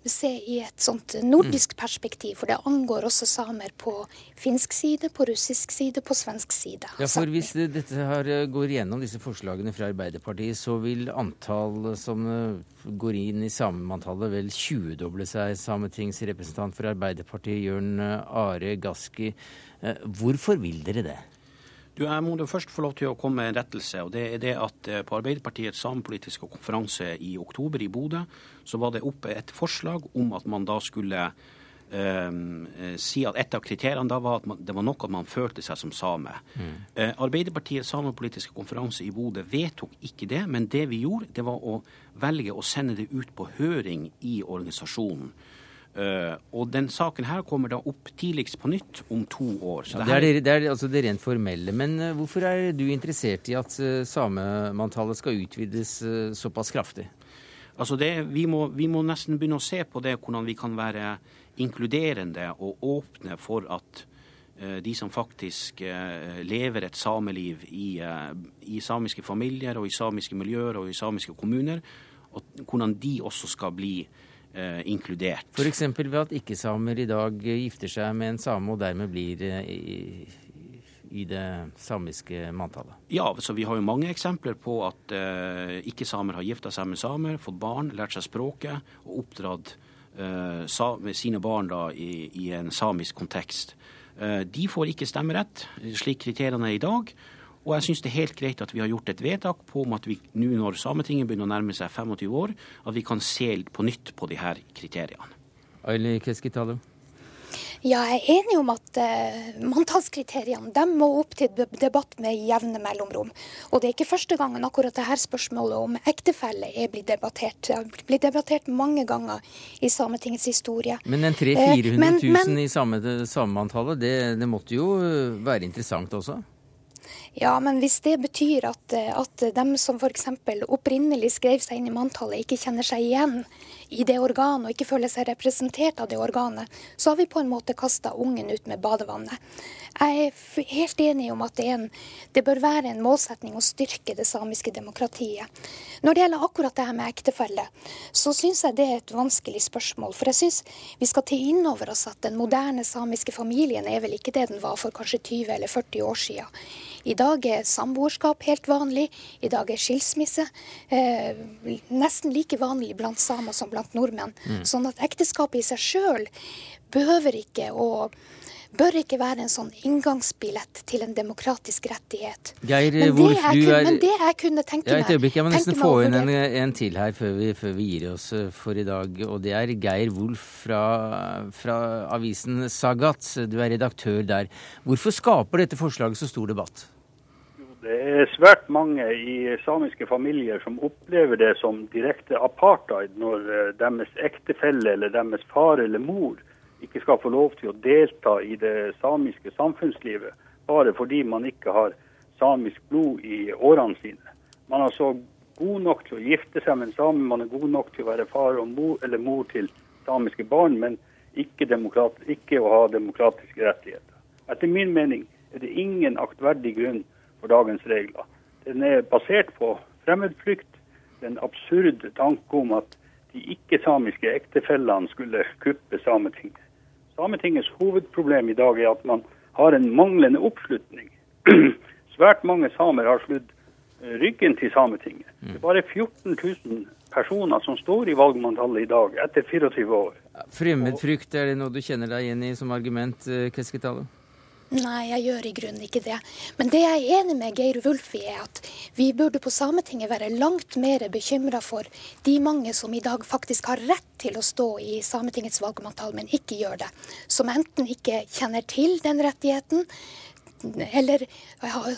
S16: se i et sånt nordisk perspektiv, for det angår også samer på finsk side, på russisk side, på svensk side.
S1: Ja, for Hvis dette her eh, går igjennom disse forslagene fra Arbeiderpartiet, så vil antall som eh, går inn i samemanntallet vel 20-doble seg. Sametingsrepresentant for Arbeiderpartiet, Jørn Are Gaski. Hvorfor vil dere det?
S17: Du, Jeg må først få lov til å komme med en rettelse. og det er det at eh, På Arbeiderpartiets samepolitiske konferanse i oktober i Bodø så var det oppe et forslag om at man da skulle eh, si at Et av kriteriene da var at man, det var nok at man følte seg som same. Mm. Eh, Arbeiderpartiets samepolitiske konferanse i Bodø vedtok ikke det, men det vi gjorde, det var å velge å sende det ut på høring i organisasjonen. Uh, og den saken her kommer da opp tidligst på nytt om to år.
S1: Ja, det, er det, det, er altså det rent formelle. Men uh, hvorfor er du interessert i at uh, samemanntallet skal utvides såpass kraftig?
S17: Altså vi må, vi, må, nesten begynne å se på det, hvordan vi kan være inkluderende og åpne for at de som faktisk lever et sameliv i, i samiske familier og i samiske miljøer og i samiske kommuner, hvordan de også skal bli eh, inkludert.
S1: F.eks. ved at ikke-samer i dag gifter seg med en same og dermed blir eh, i, i det samiske manntallet?
S17: Ja, så vi har jo mange eksempler på at eh, ikke-samer har gifta seg med samer, fått barn, lært seg språket og oppdratt eh, sa, sine barn da, i, i en samisk kontekst. Eh, de får ikke stemmerett, slik kriteriene er i dag. Og jeg syns det er helt greit at vi har gjort et vedtak på om at vi nå når Sametinget begynner å nærme seg 25 år, at vi kan se på nytt på de her kriteriene.
S1: Aili Keskitalo?
S16: Ja, jeg er enig om at uh, manntallskriteriene må opp til debatt med jevne mellomrom. Og det er ikke første gangen akkurat dette spørsmålet om ektefelle er blitt debattert. Det har blitt debattert mange ganger i Sametingets historie.
S1: Men en 300 000-400 000 i samme, samemanntallet, det, det måtte jo være interessant også?
S16: Ja, men hvis det betyr at, at dem som f.eks. opprinnelig skrev seg inn i manntallet, ikke kjenner seg igjen i det organet og ikke føler seg representert av det organet, så har vi på en måte kasta ungen ut med badevannet. Jeg er helt enig om at det, en, det, bør være en målsetning å styrke det samiske demokratiet. Når det gjelder akkurat det her med ektefelle, så syns jeg det er et vanskelig spørsmål. For jeg syns vi skal ta inn over oss at den moderne samiske familien er vel ikke det den var for kanskje 20 eller 40 år siden. I dag er samboerskap helt vanlig. I dag er skilsmisse eh, nesten like vanlig blant samer som blant blant nordmenn. Mm. Sånn at ekteskapet i seg sjøl behøver ikke å bør ikke være en sånn inngangsbillett til en demokratisk rettighet.
S1: Geir men Wolf, du
S16: kunne, er Men det jeg kunne tenke
S1: meg Et øyeblikk, jeg må nesten få inn en, en, til her før vi, før vi, gir oss eh, for i dag. Og det er Geir Wolf fra, fra avisen Sagat. Du er redaktør der. Hvorfor skaper dette forslaget så stor debatt?
S18: Det er svært mange i samiske familier som opplever det som direkte apartheid når eh, deres ektefelle eller deres far eller mor ikke skal få lov til å delta i det samiske samfunnslivet bare fordi man ikke har samisk blod i årene sine. Man er så god nok til å gifte seg med en same, man er god nok til å være far mor, eller mor til samiske barn, men ikke, ikke å ha demokratiske rettigheter. Etter min mening er det ingen aktverdig grunn for dagens regler. Den er basert på fremmedfrykt, den absurde tanke om at de ikke-samiske ektefellene skulle kuppe Sametinget. Sametingets hovedproblem i dag er at man har en manglende oppslutning. Svært mange samer har sludd eh, ryggen til Sametinget. Det er bare 14 000 personer som står i valgmanntallet i dag, etter 24 år.
S1: Fremmedfrykt, er det noe du kjenner deg igjen i som argument, eh, Keskitalo?
S16: Nei, jeg gjør i grunnen ikke det. Men det jeg er enig med Geir Wulf i, er at vi burde på Sametinget være langt mer bekymra for de mange som i dag faktisk har rett til å stå i Sametingets valgmanntall, men ikke gjør det. Som enten ikke kjenner til den rettigheten, eller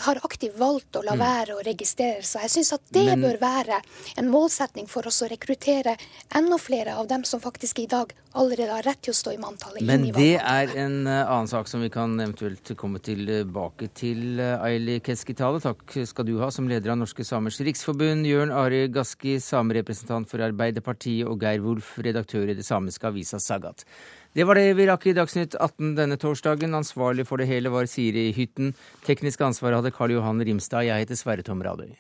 S16: har aktivt valgt å la mm. være å registrere seg. Jeg syns at det Men, bør være en målsetning for oss å rekruttere enda flere av dem som faktisk i dag allerede har rett til å stå i manntallet.
S1: Men det er en uh, annen sak som vi kan eventuelt komme tilbake til. Aili Keskitale, takk skal du ha som leder av Norske Samers Riksforbund. Jørn Ari Gaski, samerepresentant for Arbeiderpartiet, og Geir Wolf, redaktør i det samiske avisa Sagat. Det var det vi rakk i Dagsnytt 18 denne torsdagen. Ansvarlig for det hele var Siri Hytten. Teknisk ansvar hadde Karl Johan Rimstad. Jeg heter Sverre Tom Radøy.